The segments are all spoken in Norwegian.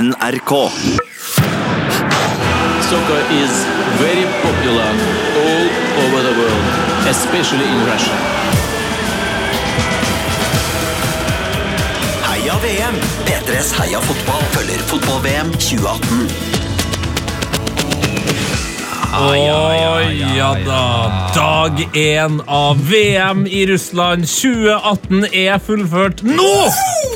NRK. Soccer is very popular all over the world, especially in Russia. Heia VM! P3s Heia fotball følger fotball-VM 2018. Å ja da. Dag én av VM i Russland 2018 er fullført nå!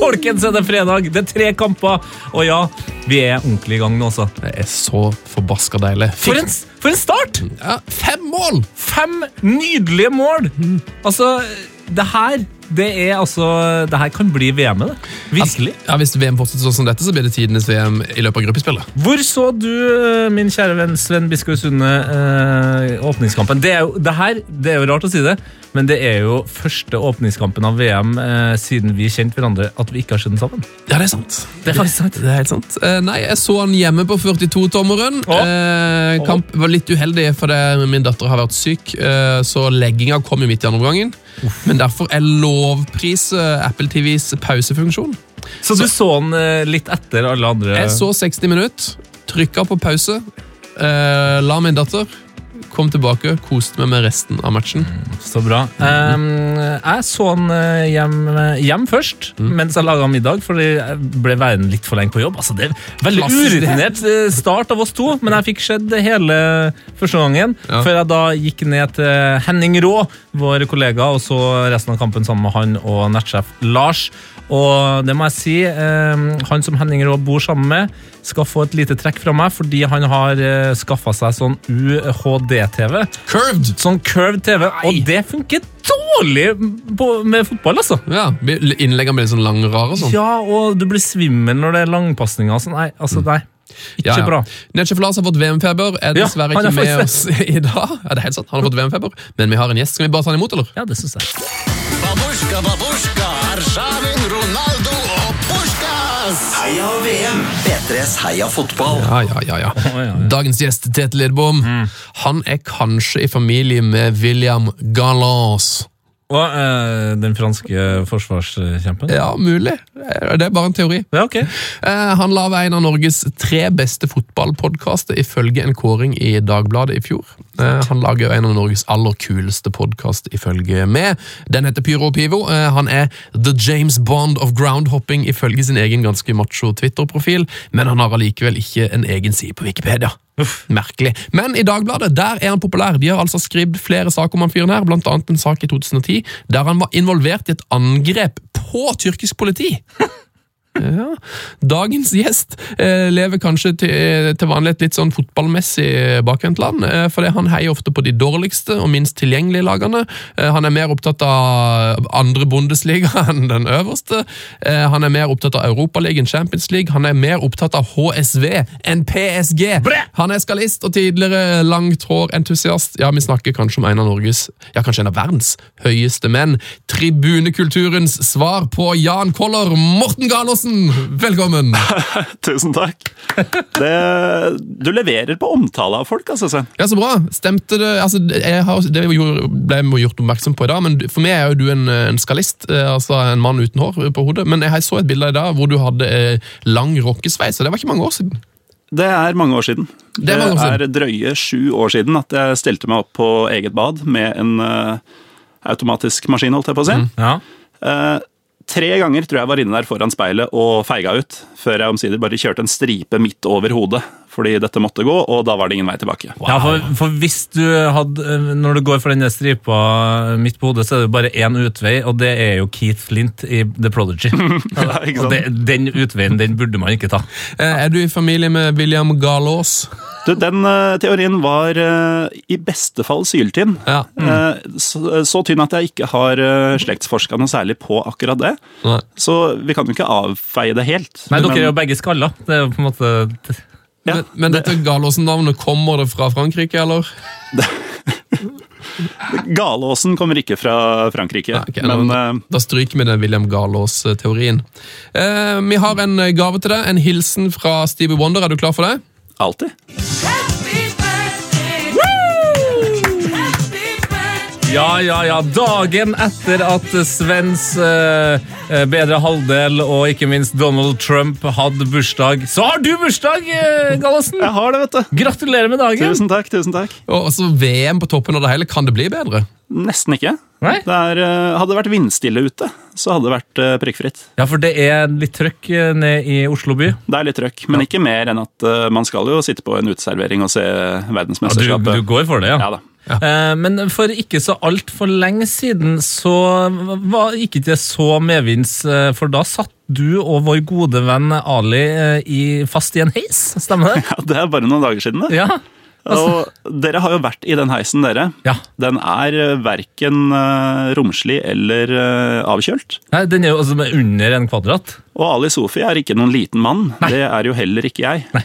Folkens, er det fredag. Det er tre kamper. Og ja, vi er ordentlig i gang nå, altså. Det er så forbaska deilig. For en, for en start! ja, fem mål! Fem nydelige mål! Altså, det her det er altså Det her kan bli VM-et, det. Virkelig. Ja, Hvis VM fortsetter sånn som dette, så blir det tidenes VM i løpet av gruppespillet. Hvor så du, eh, min kjære venn Sven Biskår Sunde, eh, åpningskampen? Det, er jo, det her det er jo rart å si det, men det er jo første åpningskampen av VM eh, siden vi kjente hverandre at vi ikke har sett den sammen. Ja, det er sant. Det er faktisk sant. Det er helt sant. Eh, nei, jeg så han hjemme på 42-tommeren. Å. Eh, kamp var litt uheldig fordi min datter har vært syk, eh, så legginga kom jo midt i andre omgangen. Men derfor er lovpris eh, Apple TVs pausefunksjon. Så du så den eh, litt etter alle andre? Jeg så 60 minutter, trykka på pause, eh, la min datter, kom tilbake, koste meg med resten av matchen. Så bra. Um, jeg så den eh, hjem, hjem først, mens jeg laga middag, fordi jeg ble værende litt for lenge på jobb. Altså, det er veldig urutinert eh, start av oss to, men jeg fikk sett hele første gangen, Ja. før jeg da gikk ned til Henning Rå, vår kollega, og så resten av kampen sammen med han og nettsjef Lars. Og det må jeg si, um, han som Henning Rå bor sammen med, skal få et lite trekk fra meg, fordi han har eh, skaffa seg sånn UHD-TV. Curved! Sånn curved TV, og det funker dårlig på, med fotball, altså. Ja, Innleggene blir sånn lange, rare og sånn. Ja, og du blir svimmel når det er langpasninger. Altså, nei, altså, nei. Ikke Ja, ja. bra. Nettsjef Lars har fått VM-feber. Er Ja, dessverre han ikke med med oss i dag. Ja, det er helt sant, han har fått VM-feber, Men vi har en gjest. Skal vi bare ta han imot, eller? Ja, det syns jeg. Babushka, babushka, Heia VM! P3s Heia fotball. Ja, ja, ja, ja. ja, ja. Dagens gjest, Tete Lidbom, han er kanskje i familie med William Gallas. Og eh, den franske forsvarskjempen? Ja, mulig. Det er bare en teori. Ja, ok. Eh, Han la ved en av Norges tre beste fotballpodkaster ifølge en kåring i Dagbladet i fjor. Eh, Han lager en av Norges aller kuleste podkast ifølge meg. Den heter Pyro Pivo. Eh, Han er The James Bond of groundhopping ifølge sin egen ganske macho Twitter-profil, men han har allikevel ikke en egen side på Wikipedia. Uff, Merkelig. Men i Dagbladet der er han populær. De har altså skrevet flere saker om han fyren her, blant annet en sak i 2010 der han var involvert i et angrep på tyrkisk politi. Ja. Dagens gjest eh, lever kanskje til, til vanlig et litt sånn fotballmessig bakvendtland, eh, fordi han heier ofte på de dårligste og minst tilgjengelige lagene. Eh, han er mer opptatt av andre Bundesliga enn den øverste. Eh, han er mer opptatt av Europaligaen, Champions League. Han er mer opptatt av HSV enn PSG. Han er skalist og tidligere langt hår-entusiast. Ja, vi snakker kanskje om en av Norges, ja, kanskje en av verdens høyeste menn. Tribunekulturens svar på Jan Koller, Morten Galaasen, velkommen! Tusen takk. Det, du leverer på omtale av folk, altså. Ja, så bra. Stemte det altså, jeg har, Det ble jeg gjort oppmerksom på i dag, men for meg er jo du en, en skalist, eh, altså en mann uten hår på hodet. Men jeg så et bilde i dag hvor du hadde eh, lang rockesveis, og det var ikke mange år siden. Det er mange år siden. Det er mange år siden. er drøye sju år siden at jeg stelte meg opp på eget bad med en uh, automatisk maskin, holdt jeg på å si. Ja. Eh, tre ganger tror jeg var inne der foran speilet og feiga ut, før jeg omsider bare kjørte en stripe midt over hodet, fordi dette måtte gå, og da var det ingen vei tilbake. Ja, for, for hvis du hadde eh, Når du går for den stripa midt på hodet, så er det bare én utvei, og det er jo Keith Flint i The Prodigy. Ja, ikke Og det, den utveien den burde man ikke ta. Eh, Er du i familie med William Galås? Du, den uh, teorien var uh, i beste fall syltynn. Ja. Eh, så, så tynn at jeg ikke har uh, slektsforska noe særlig på akkurat det. Nei. Så vi kan jo ikke avfeie det helt. Nei, Men- dere er jo begge skalla. Det er jo på en måte Ja, Men, men dette Galåsen-navnet, kommer det fra Frankrike, eller? Galåsen kommer ikke fra Frankrike, Ja, okay, men da, da stryker vi den William Galås-teorien. Eh, vi har en gave til deg, en hilsen fra Stevie Wonder. Er du klar for det? Alltid. Ja, ja, ja. Dagen etter at Svens eh, eh, bedre halvdel og ikke minst Donald Trump hadde bursdag, så har du bursdag, eh, Gallosen! Jeg har det, vet du. Gratulerer med dagen! Tusen takk. tusen takk. Og så VM på toppen av det hele. Kan det bli bedre? Nesten ikke. Nei? Det er, eh, hadde det vært vindstille ute, så hadde det vært eh, prikkfritt. Ja, for det er litt trøkk ned i Oslo by. Det er litt trøkk, men ikke mer enn at man skal jo sitte på en uteservering og se Ja, du, du går for det, ja. Ja da. Eh, men for ikke så altfor lenge siden så var ikke det så medvinds, eh, for da satt du og vår gode venn Ali eh, i, fast i en heis, stemmer det? Ja, det er bare noen dager siden, det. Ja. Altså, Og dere har jo vært i den heisen, dere. ja. Den er verken romslig eller avkjølt. Nei, den er jo altså under en kvadrat. Og Ali Sofi er ikke noen liten mann. Nei. Det er jo heller ikke jeg. Nei.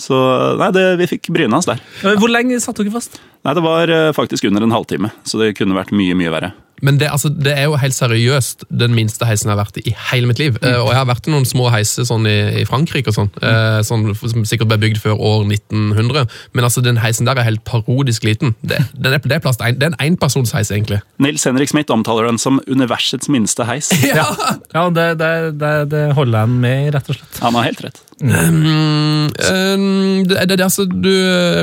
Så nei, det, vi fikk bryna oss der. Eh, Hvor lenge satt dere fast? Nei, Det var eh, faktisk under en halvtime, så det kunne vært mye, mye verre. Men det, altså, det er jo helt seriøst den minste heisen jeg har vært i i hele mitt liv. Eh, og jeg har vært i noen små heiser sånn i, i Frankrike og sånn, uh, sånn, som sikkert ble bygd før år 1900. Men altså, den heisen der er helt parodisk liten. Det, den er, det, er plass en, det er en enpersonsheis, egentlig. Nils Henrik Smith omtaler den som universets minste heis. Ja, ja det, det, det, det holder jeg med i, rett og slett. Han har helt rett. Mm, Um, det, det, det, altså, du,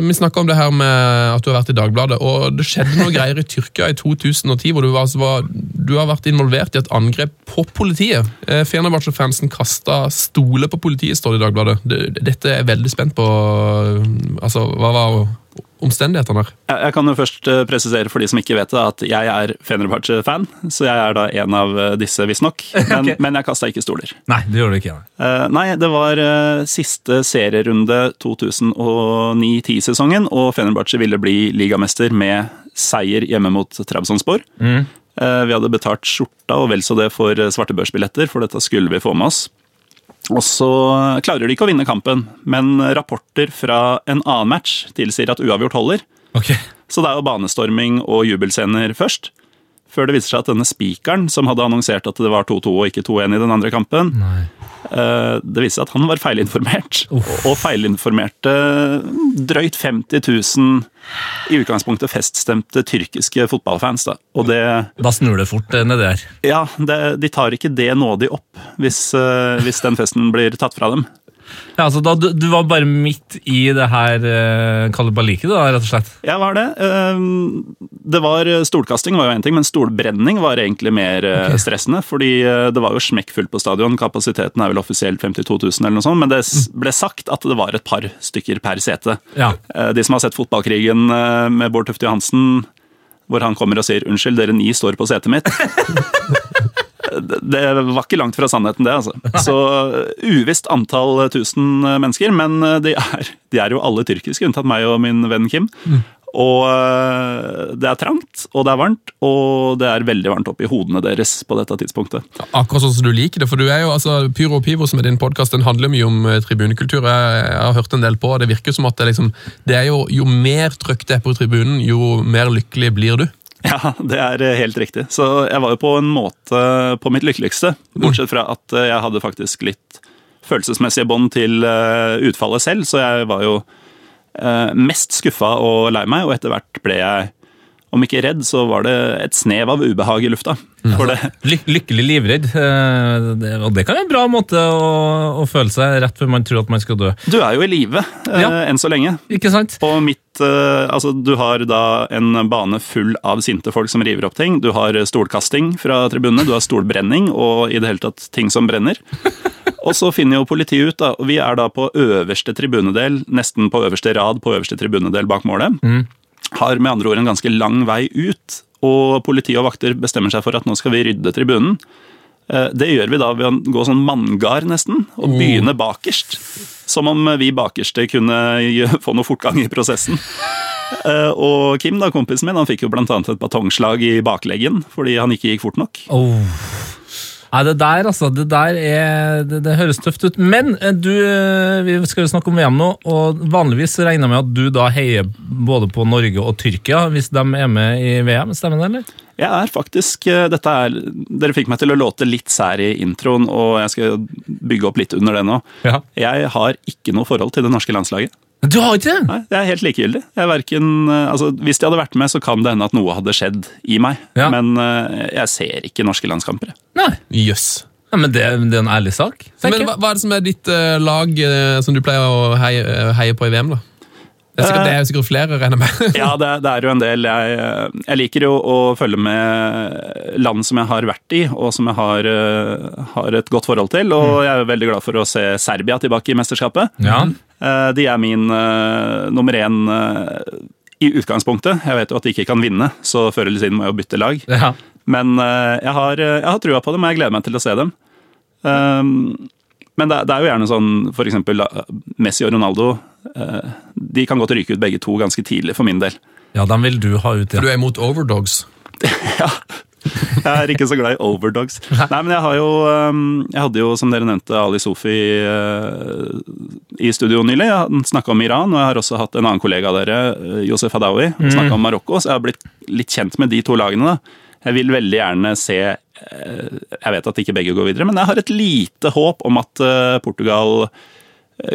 vi snakka om det her med at du har vært i Dagbladet, og det skjedde noe greier i Tyrkia i 2010 hvor du, var, altså, var, du har vært involvert i et angrep på politiet. Eh, Fenerbahçe-fansen kasta stoler på politiet, står det i Dagbladet. Dette er jeg veldig spent på. Altså, Hva var omstendighetene her? Jeg, kan jo først eh, presisere for de som ikke vet det, at jeg er Fenerbahçe-fan. Så jeg er da en av eh, disse, visstnok. Men, okay. men jeg kasta ikke stoler. Nei, det gjør du ikke. Nei. Eh, nei, det var siste serierunde 2009-10-sesongen, og Fenerbahçe ville bli ligamester med seier hjemme mot Trabzonspor. Mm. Vi hadde betalt skjorta og vel så det for svartebørsbilletter, for dette skulle vi få med oss. Og så klarer de ikke å vinne kampen, men rapporter fra en annen match tilsier at uavgjort holder. Okay. Så det er jo banestorming og jubelscener først. Før det viser seg at denne spikeren, som hadde annonsert at det var 2-2 og ikke 2-1 i den andre kampen, Nei. eh, det viste seg at han var feilinformert. Og feilinformerte drøyt 50 000 i utgangspunktet feststemte tyrkiske fotballfans. Da. Og det, Da snur det fort ned nedi her. ja, det, de tar ikke det nådig opp hvis, eh, hvis den festen blir tatt fra dem. Ja, altså, da, du, du var bare midt i det her uh, kalabaliket, da, rett og slett? Jeg var det. Eh, Det var Stolkasting var jo én ting, men stolbrenning var egentlig mer eh, stressende. Fordi eh, det var jo smekkfullt på stadion. Kapasiteten er vel offisielt 52 000, eller noe sånt, men det s- ble sagt at det var et par stykker per sete. Ja. Eh, De som har sett fotballkrigen eh, med Bård Tufte Johansen, hvor han kommer og sier 'unnskyld, dere ni står på setet mitt'. Det- var ikke langt fra sannheten, det. altså. Så eh, uvisst antall tusen eh, mennesker, men eh, de er, de er jo alle tyrkiske, unntatt meg og min venn Kim. Og eh, det er trangt, og det er varmt, og det er veldig varmt oppi hodene deres på dette tidspunktet. Akkurat sånn som du liker det, for du er jo, altså, Pyro og Pivo, som er din podcast, den handler mye om tribunekultur. Jeg, jeg har hørt en del på, og det virker som at det, liksom, det er jo, jo mer trøkk det er på tribunen, jo mer lykkelig blir du. Ja, det er eh, helt riktig. Så jeg var jo på en måte på mitt lykkeligste. Bortsett fra at eh, jeg hadde faktisk litt følelsesmessige bånd til eh, utfallet selv, så jeg var jo mest skuffa og lei meg, og etter hvert ble jeg om ikke redd, så var det et snev av ubehag i lufta. Det, Ly lykkelig livredd. eh, det, og det kan være en bra måte å, å føle seg rett før man tror at man skal dø. du er jo i live eh, Ja. enn så lenge. Ikke sant? På mitt, eh, altså Du har da en bane full av sinte folk som river opp ting. Du har stolkasting fra tribunene, du har stolbrenning og i det hele tatt ting som brenner. Og så finner jo politiet ut, da, og vi er da på øverste tribunedel, nesten på øverste rad på øverste tribunedel bak målet. Har med andre ord en ganske lang vei ut, og politi og vakter bestemmer seg for at nå skal vi rydde tribunen. Eh, Det gjør vi da ved å gå sånn manngard nesten, og begynne bakerst. Som om vi bakerste kunne få noe fortgang i prosessen. Eh, Og Kim, da, kompisen min, han fikk jo annet et batongslag i bakleggen fordi han ikke gikk fort nok. Oh. Nei, det der, altså. Det der er Det, det høres tøft ut. Men eh, du, eh, vi skal jo snakke om VM nå, og vanligvis regner jeg med at du da heier både på Norge og Tyrkia hvis de er med i VM. Stemmer det, eller? Jeg er faktisk eh, dette er, Dere fikk meg til å låte litt sær i introen, og jeg skal bygge opp litt under det nå. Ja. Jeg har ikke noe forhold til det norske landslaget. Du har ikke det? Nei, Jeg er helt likegyldig. Jeg verken, eh, altså, hvis de hadde vært med, så kan det hende at noe hadde skjedd i meg. Ja. Men eh, jeg ser ikke norske landskamper. jeg. Nei. Jøss. Ja, men det, det er en ærlig sak. tenker Men jeg. hva, hva er det som er ditt eh, lag eh, som du pleier å heie, eh, heie på i VM, da? Det er, sikkert, det er jo sikkert flere, regner jeg med. Ja, det, er- det er jo en del. Jeg, eh, jeg liker jo å følge med land som jeg har vært i, og som jeg har, eh, har et godt forhold til. Og jeg er jo veldig glad for å se Serbia tilbake i mesterskapet. Ja. Eh, De er min uh, nummer én uh, i utgangspunktet. Jeg vet jo at de ikke kan vinne, så før eller siden må jeg jo bytte lag. ja. Men uh, jeg har, jeg har trua på dem, og jeg gleder meg til å se dem. Um, men det, er- det er jo gjerne sånn for eksempel eh, Messi og Ronaldo. eh, De kan godt ryke ut begge to ganske tidlig, for min del. ja, dem vil du ha ut, For du er imot overdogs. Ja. Jeg er ikke så glad i overdogs. Nei, men jeg har jo um, Jeg hadde jo, som dere nevnte, Ali Sofi eh, i studio nylig. Han snakka om Iran, og jeg har også hatt en annen kollega av dere, Josef Hadaoui, som snakka om Marokko. Så jeg har blitt litt kjent med de to lagene. da. Jeg vil veldig gjerne se eh, Jeg vet at ikke begge går videre, men jeg har et lite håp om at Portugal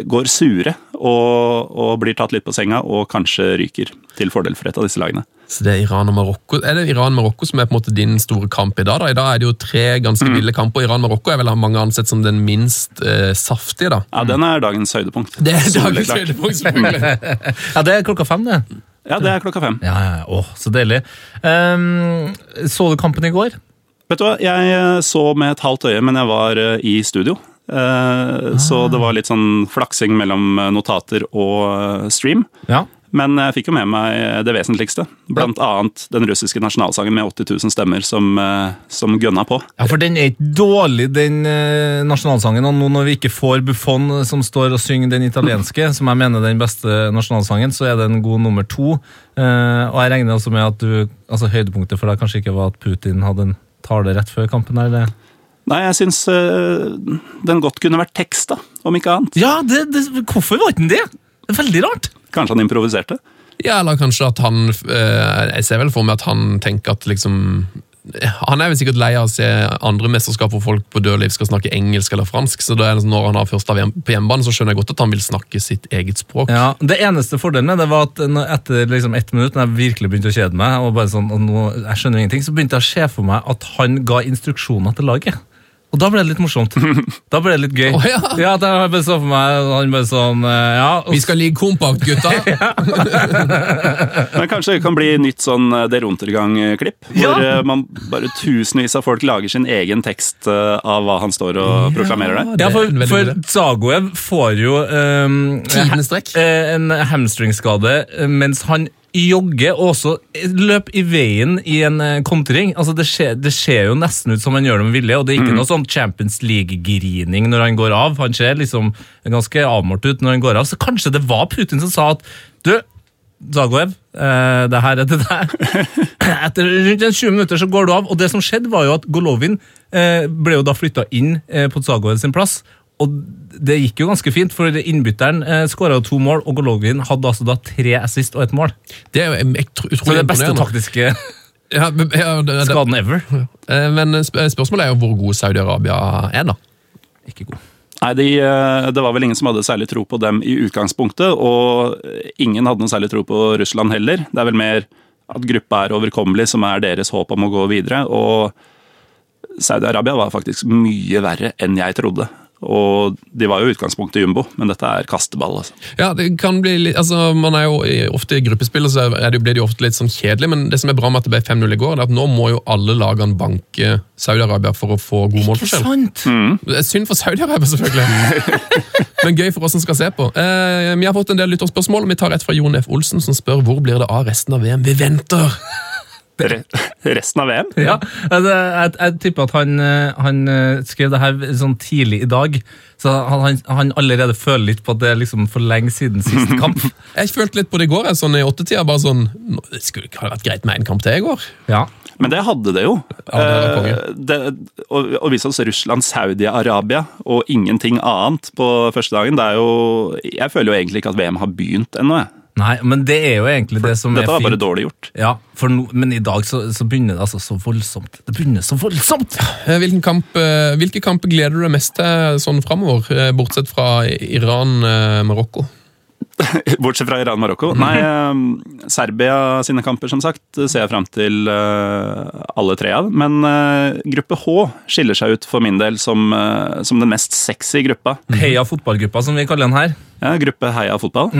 går sure og, og blir tatt litt på senga og kanskje ryker til fordel for et av disse lagene. Så det Er Iran og Marokko Er det Iran-Marokko som er på en måte din store kamp i dag? da? I dag er det jo tre ganske ville kamper. Iran-Marokko er vel av mange ansett som den minst eh, saftige. da. Ja, Den er dagens høydepunkt. Det er dagens Soleklart. høydepunkt, selvfølgelig. ja, det er klokka fem, det. Ja, det er klokka fem. Ja, ja, ja. Åh, så deilig. Um, så du kampen i går? Vet du hva, jeg eh, så med et halvt øye, men jeg var eh, i studio. Eh, Så det var litt sånn flaksing mellom eh, notater og eh, stream. Ja. Men jeg fikk jo med meg det vesentligste. Blant annet den russiske nasjonalsangen med 80 000 stemmer som, som gønna på. Ja, for den er ikke dårlig, den nasjonalsangen. Og nå når vi ikke får Buffon som står og synger den italienske, som jeg mener er den beste nasjonalsangen, så er det en god nummer to. Og jeg regner også med at du, altså høydepunktet for deg kanskje ikke var at Putin hadde en tale rett før kampen? her, det? Nei, jeg syns eh, den godt kunne vært tekst, da, om ikke annet. Ja, det, det, hvorfor var ikke den det? Det er veldig rart. Kanskje han improviserte. Ja, eller kanskje at han eh, Jeg ser vel for meg at han tenker at liksom Han er vel sikkert lei av å se andre mesterskap hvor folk på dødliv skal snakke engelsk eller fransk, så da er det sånn, når han har første av på hjemmebane, så skjønner jeg godt at han vil snakke sitt eget språk. Ja, Det eneste fordelen med det var at etter liksom ett minutt, når jeg virkelig begynte å kjede meg, og bare sånn, og nå, jeg skjønner ingenting, så begynte jeg å se for meg at han ga instruksjoner til laget. Og da ble det litt morsomt. Da ble det litt gøy. Oh, ja. at jeg bare så for meg han bare sånn eh, ja, Vi skal ligge kompakt, gutta! Men kanskje det kan bli nytt sånn eh, Der Untergang-klipp? Hvor Ja. eh, man bare tusenvis av folk lager sin egen tekst av hva han står og proklamerer der. Ja, for, for. Zagoev får jo um, en hamstringskade mens han jogger og også løper i veien i en eh, kontring. Altså, det, ser, det ser jo nesten ut som han gjør det med vilje, og det er ikke noe sånn Champions League-grining når han går av. Han ser liksom ganske avmålt ut når han går av, så kanskje det var Putin som sa at du, Zagoev, eh, det her er til deg. Etter rundt 20 minutter så går du av, og det som skjedde var jo at Golovin eh, ble jo da flytta inn eh, på Zagoev sin plass. Og det gikk jo ganske fint, for innbytteren eh, skåra to mål, og Golovin hadde altså da tre assist og ett mål. Det er jo utrolig Så det beste taktiske Ja, ja, det, det, skaden ever. eh, men spørsmålet er jo hvor god Saudi-Arabia er, da. Ikke god. Nei, de, eh, Det var vel ingen som hadde særlig tro på dem i utgangspunktet, og ingen hadde noe særlig tro på Russland heller. Det er vel mer at gruppa er overkommelig som er deres håp om å gå videre. Og Saudi-Arabia var faktisk mye verre enn jeg trodde. Og de var jo i utgangspunktet jumbo, men dette er kasteball. altså. Ja, det kan bli litt, altså Man er jo ofte i gruppespill, så er det, blir det jo ofte litt sånn kjedelig, men det som er bra med at det ble 5-0 i går, er at nå må jo alle lagene banke Saudi-Arabia for å få god målforskjell. sant? Det er synd for Saudi-Arabia, selvfølgelig. Men gøy for oss som skal se på. Eh, vi har fått en del lytterspørsmål. Vi tar et fra Jon F. Olsen, som spør hvor blir det av resten av VM. Vi venter! Re resten av VM? Ja, altså, jeg, jeg tipper at han, eh, han eh, skrev det her sånn tidlig i dag, så han, han, han allerede føler litt på at det er liksom for lenge siden sist kamp. Jeg følte litt på det i går. Jeg, sånn i åttetida, bare sånn nå, Det skulle ikke ha vært greit med en kamp til i går. Ja. Men det hadde det jo. Ja, det var. Eh, det, og, og vi så Russland, Saudi-Arabia og ingenting annet på første dagen. Det er jo, jeg føler jo egentlig ikke at VM har begynt ennå. jeg. Nei, men det er jo egentlig det som Dette er var bare dårlig gjort. Ja, for no, men i dag så, så begynner det altså så voldsomt. Det begynner så voldsomt! Eh, Hvilken kamp, eh, hvilke kamper gleder du deg mest til sånn framover, eh, bortsett fra Iran-Marokko? Bortsett fra Iran-Marokko. Nei, eh, Serbia sine kamper, som sagt, ser jeg fram til eh, alle tre av. Men eh, gruppe H skiller seg ut for min del som, eh, som den mest sexy gruppa. Heia fotballgruppa, som vi kaller den her. Ja, gruppe Heia fotball.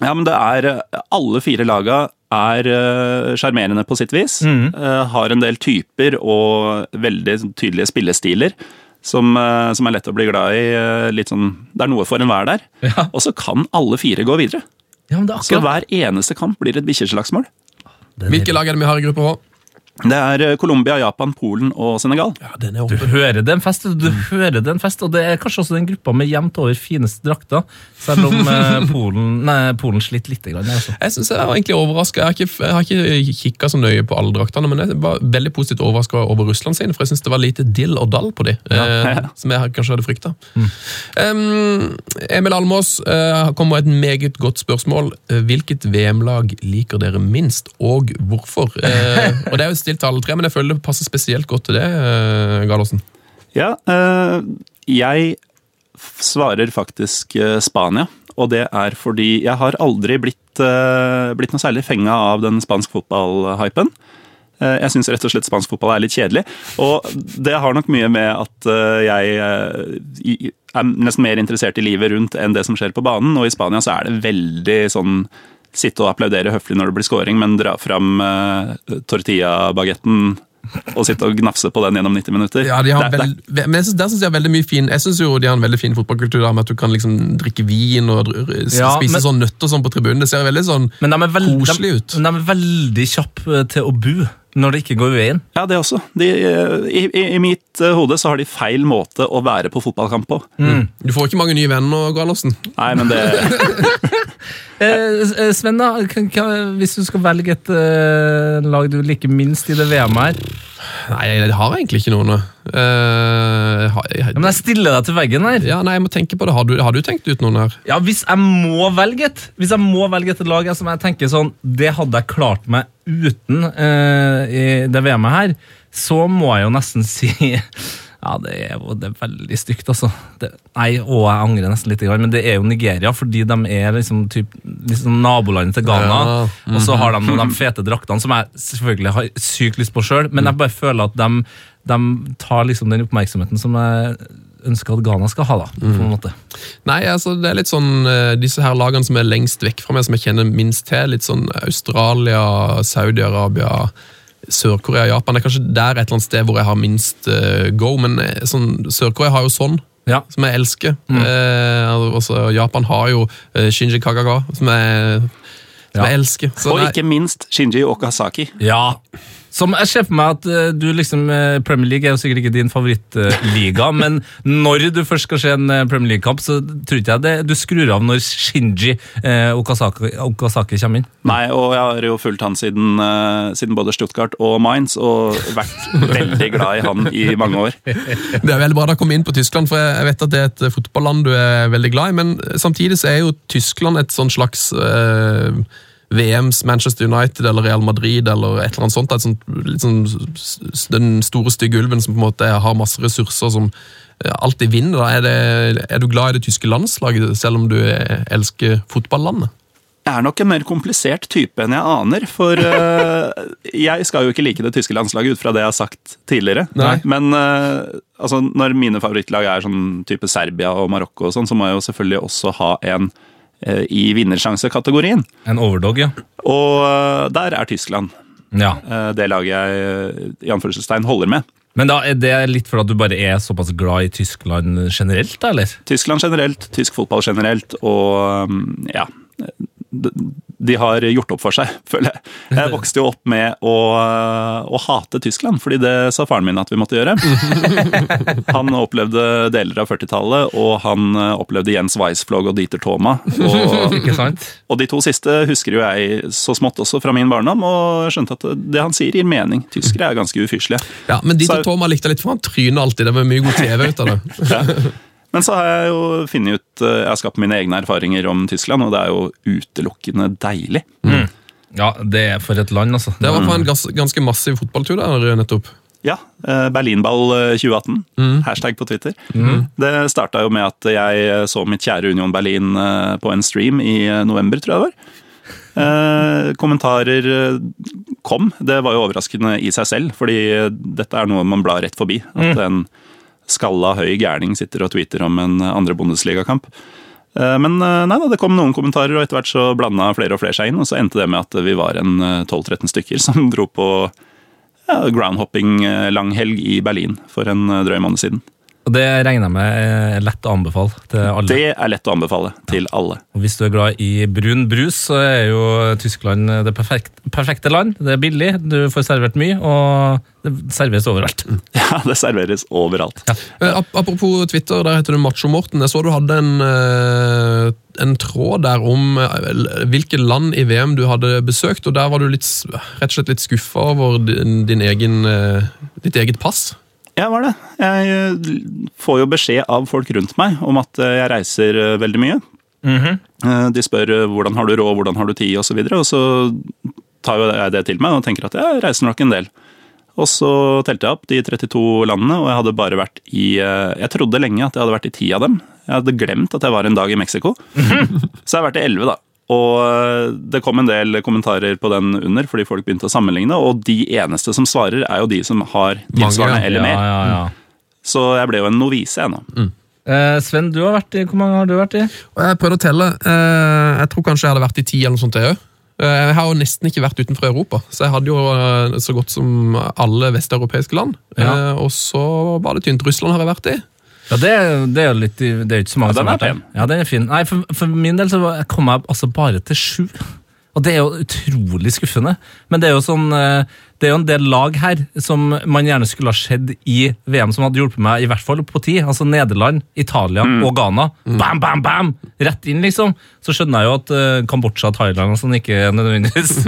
Ja, men det er eh, Alle fire laga er eh, sjarmerende på sitt vis. Mm. har en del typer og veldig tydelige spillestiler. Som, eh, som er lett å bli glad i. eh, Litt sånn, det er noe for enhver der. Ja. Og så kan alle fire gå videre. Ja, men det Så hver eneste kamp blir et bikkjeslagsmål. Hvilke lag er det vi har i gruppe H? Det er eh, Colombia, Japan, Polen og Senegal. Ja, den er Du hører det er en fest, du hører det er en fest, og det er kanskje også den gruppa med jevnt over fineste drakter, selv om eh, Polen, nei, Polen sliter litt. Grann, altså. Jeg synes jeg var egentlig overrasket. Jeg har ikke, jeg har ikke kikka så nøye på alle draktene, men jeg var veldig positivt overraska over Russland sine, for jeg syns det var lite dill og dall på de, eh, som jeg kanskje hadde frykta. Emil Almås uh, kommer med et meget godt spørsmål. Hvilket VM-lag liker dere minst, og hvorfor? Uh, og Det er jo stilt til alle tre, men jeg føler det passer spesielt godt til det, eh, Gallosen. Ja, eh, jeg svarer faktisk eh, Spania. Og det er fordi jeg har aldri blitt, eh, blitt noe særlig fenga av den spansk fotball-hypen. Eh, Jeg syns rett og slett spansk fotball er litt kjedelig. Og det har nok mye med at eh, jeg eh, er nesten mer interessert i livet rundt enn det som skjer på banen. Og i Spania så er det veldig sånn sitte og applaudere høflig når det blir scoring, men dra fram uh, tortilla-bagetten og sitte og gnafse på den gjennom 90 minutter. Ja, de har der, det- vel, men jeg synes, Der synes jeg har veldig mye fin Jeg synes jo de har en veldig fin fotballkultur der med at du kan liksom drikke vin og spise Ja, men- sånn nøtter sånn på tribunen. Det ser veldig sånn Men de Koselig ut. men de er veldig kjappe til å bu når det ikke går veien. Ja, det også. De, i, i, I mitt eh, hode så har de feil måte å være på fotballkamp på. Du får ikke mange nye venner nå, Gallosen. Nei, men det Eh, Sven, da, kan- kan- hvis du skal velge et eh, lag du liker minst i det VM-et her Nei, jeg har egentlig ikke noen. Uh, har, jeg, Men jeg stiller deg til veggen her. ja, nei, jeg må tenke på det. Har du, har du tenkt ut noen her? Ja, Hvis jeg må velge et Hvis jeg må velge et lag som jeg tenker sånn Det hadde jeg klart meg uten uh, i det VM-et her, så må jeg jo nesten si Ja, det er det er veldig stygt, altså. Det, nei, og jeg angrer nesten litt, men det er jo Nigeria, fordi de er liksom, typ, liksom nabolandet til Ghana. Ja, Og så har de de fete draktene, som jeg selvfølgelig har sykt lyst på sjøl, men jeg bare føler at de, de tar liksom den oppmerksomheten som jeg ønsker at Ghana skal ha, da. på en måte. Nei, altså det er litt sånn eh, Disse her lagene som er lengst vekk fra meg, som jeg kjenner minst til. Litt sånn Australia, Saudi-Arabia, Sør-Korea, Japan. Det er kanskje der et eller annet sted hvor jeg har minst uh, go, men eh, sånn, Sør-Korea har jo sånn. Ja. Som jeg elsker. Eh, altså, Japan har jo eh, Shinji Kagaga, som jeg, som Ja. jeg elsker. Så Og ikke minst Shinji Okasaki. Ja. Som jeg ser for meg at eh, du liksom eh, Premier League er jo sikkert ikke din favorittliga, men når du først skal se en eh, Premier League-kamp, så tror ikke jeg det du skrur av når Shinji eh, Okasaki, Okasaki kommer inn. Nei, og jeg har jo fulgt han siden, eh, siden både Stuttgart og Mainz, og vært veldig glad i han i mange år. Det er veldig bra da kom inn på Tyskland, for jeg vet at det er et fotballand du er veldig glad i, men samtidig så er jo Tyskland et sånn slags eh, VMs Manchester United eller Real Madrid eller et eller annet sånt. Sånt, litt sånn s- s- den store stygge ulven som på en måte har masse ressurser som eh, alltid vinner. Er, det, er du glad i det tyske landslaget, selv om du eh, elsker fotballandet? Jeg er nok en mer komplisert type enn jeg aner, for uh, jeg skal jo ikke like det tyske landslaget ut fra det jeg har sagt tidligere. Nei. Men uh, altså, når mine favorittlag er sånn type Serbia og Marokko og sånn, så må jeg jo selvfølgelig også ha en i vinnersjansekategorien. En overdog, ja. Og eh, der er Tyskland ja. eh, det laget jeg eh, i anførselstegn holder med. Men da er det litt for at du bare er såpass glad i Tyskland generelt, da, eller? Tyskland generelt, tysk fotball generelt, og ja de, har gjort opp for seg, føler jeg. Jeg vokste jo opp med å, å hate Tyskland, fordi det sa faren min at vi måtte gjøre. Han opplevde deler av 40-tallet, og han eh, opplevde Jens Weissflog og Dieter Thoma. Og, og de to siste husker jo jeg så smått også fra min barndom, og skjønte at det han sier gir mening. Tyskere er ganske ufyselige. Ja, men Dieter Så- Thoma likte jeg litt, for han tryner alltid. Det var mye god TV ut av det. Men så har jeg jo funnet ut eh, Jeg har skapt mine egne erfaringer om Tyskland, og det er jo utelukkende deilig. Ja, det er for et land, altså. Det var på en gans, ganske massiv fotballtur der nettopp. Ja, eh, Berlinball eh, 2018. Hashtag på Twitter. Det starta jo med at jeg så mitt kjære Union Berlin på en stream i november, tror jeg det var. Eh, kommentarer kom. Det var jo overraskende i seg selv, fordi dette er noe man blar rett forbi. At en skalla høy gærning sitter og tweeter om en andre Bundesliga-kamp. Eh, Men eh, nei da, det kom noen kommentarer, og etter hvert så blanda flere og flere seg inn. Og så endte det med at vi var en eh, 12-13 stykker som dro på ja, groundhopping-langhelg i Berlin for en eh, drøy måned siden. Og det regner jeg med er lett å anbefale til alle. Det er lett å anbefale til alle. Og hvis du er glad i brun brus, så er jo Tyskland det perfekte, perfekte land. Det er billig, du får servert mye, og det serveres overalt. Ja, det serveres overalt. Ja. ap- Apropos Twitter, der heter du Macho Morten. Jeg så du hadde en, eh, en tråd der om eh, hvilke land i VM du hadde besøkt, og der var du litt, rett og slett litt skuffa over din, din egen, eh, ditt eget pass. Jeg var det. Jeg eh, får jo beskjed av folk rundt meg om at eh, jeg reiser eh, veldig mye. Eh, De spør hvordan har du råd, hvordan har du tid osv., og, så og så tar jo jeg det til meg og tenker at jeg reiser nok en del. Og så telte jeg opp de 32 landene, og jeg hadde bare vært i Jeg trodde lenge at jeg hadde vært i ti av dem. Jeg hadde glemt at jeg var en dag i Mexico. Så jeg har vært i elleve, da. Og eh, det kom en del kommentarer på den under, fordi folk begynte å sammenligne. Og de eneste som svarer, er jo de som har tilsvarende ja. eller mer. Ja, ja, ja. Så jeg ble jo en novise, ennå. nå. Eh, Sven, du har vært i, hvor mange har du vært i? Jeg prøvde å telle. Eh, jeg tror kanskje jeg hadde vært i ti eller noe sånt, jeg òg. Jeg har jo nesten ikke vært utenfor Europa, så jeg hadde jo eh, så godt som alle vesteuropeiske land. Ja. Eh, Og så var det tynt. Russland har jeg vært i. Ja, det, det er jo litt, det er jo ikke så mange Ja, som har vært der. Ja, den er fin. Nei, for, for min del så kom jeg altså bare til sju. Og det er jo utrolig skuffende. Men det er jo sånn eh, Det er jo en del lag her som man gjerne skulle ha sett i VM, som hadde hjulpet meg i hvert fall på ti. Altså Nederland, Italia og Ghana. Bam, bam, bam! Rett inn, liksom. Så skjønner jeg jo at uh, Kambodsja og Thailand og sånn ikke nødvendigvis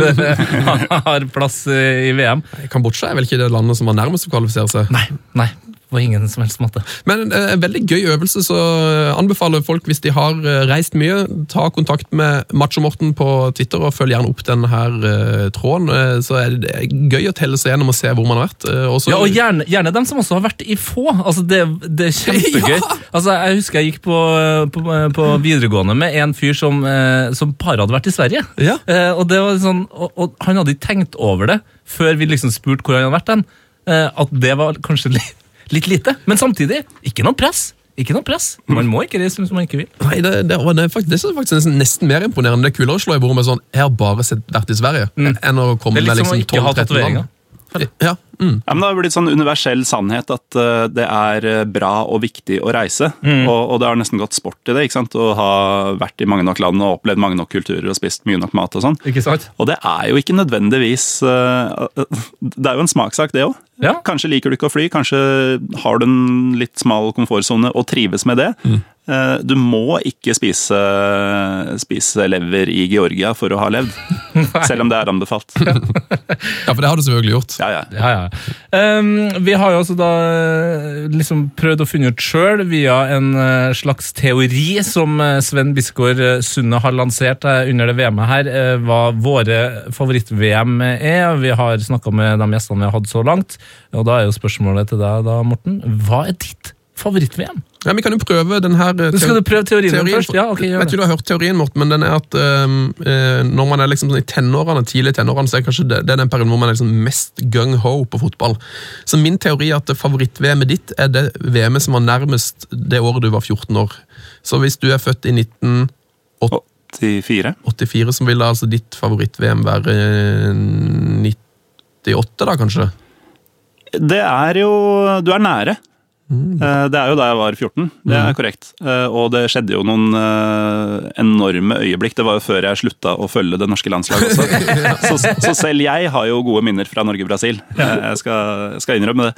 har plass eh, i VM. Kambodsja er vel ikke det landet som var nærmest å kvalifisere seg. Nei, nei. På ingen som helst måte. Men eh, en veldig gøy øvelse, så eh, anbefaler folk hvis de har eh, reist mye, ta kontakt med Macho Morten på Twitter og følg gjerne opp denne her tråden. Så er det gøy å telle seg gjennom og se hvor man har vært. Også- Ja, og gjerne, gjerne dem som også har vært i få. Altså, det, det er kjempegøy. Ja! Altså, jeg husker jeg gikk på, på, på videregående med en fyr som, som bare hadde vært i Sverige. Ja. Og, det var sånn, og, og han hadde ikke tenkt over det før vi liksom spurte hvor han hadde vært. Den, at det var kanskje litt, litt lite. Men samtidig, ikke noe press. Ikke noe press. Man må ikke reise som man ikke vil. Nei, det, det, det, er faktisk, det er faktisk nesten, mer imponerende. Det er kulere å slå i bordet med sånn 'Jeg har bare sett, vært i Sverige', enn å komme Det med som liksom ha 12-13 tatoveringer. land. Ja, mm. Ja, men Det har blitt sånn universell sannhet at uh, det er eh, bra og viktig å reise. Mm. Og, og det har nesten gått sport i det. ikke sant? Å ha vært i mange nok land og opplevd mange nok kulturer og spist mye nok mat og sånn. Ikke sant? Og det er jo ikke nødvendigvis uh, Det er jo en smakssak, det òg. Ja. Kanskje liker du ikke å fly, kanskje har du en litt smal komfortsone og trives med det. Mm. Eh, Du må ikke spise, spise lever i Georgia for å ha levd. Selv om det er anbefalt. ja, for det har du selvfølgelig gjort. Ja, ja. Ja, ja. Um, vi har jo også da eh, liksom prøvd å finne ut sjøl, via en eh, slags teori som Sven Bisgaard Sunde har lansert under det VM-et her, hva våre favoritt-VM er. Vi har snakka med de gjestene vi har hatt så langt, og da er jo spørsmålet til deg, da, Morten. Hva er ditt favoritt-VM? Ja, Vi kan jo prøve den her teori Skal du prøve teorien, teorien først? Ja, ok, Jeg det. vet ikke om du har hørt teorien, Morten, men den er at eh, eh, når man er liksom sånn i tenårene, tidlig i tenårene, så er kanskje det, det er den perioden hvor man er liksom mest gung-ho på fotball. Så min teori er at favoritt-VM-et ditt er det VM-et som var nærmest det året du var 14 år. Så hvis du er født i 1984, 84. så vil da altså ditt favoritt-VM være eh, 98, da kanskje? Det er jo Du er nære. Eh, Det er jo da jeg var 14, det er korrekt. Eh, Og det skjedde jo noen eh, enorme øyeblikk. Det var jo før jeg slutta å følge det norske landslaget også. Så, så selv jeg har jo gode minner fra Norge-Brasil. Jeg skal, skal innrømme det.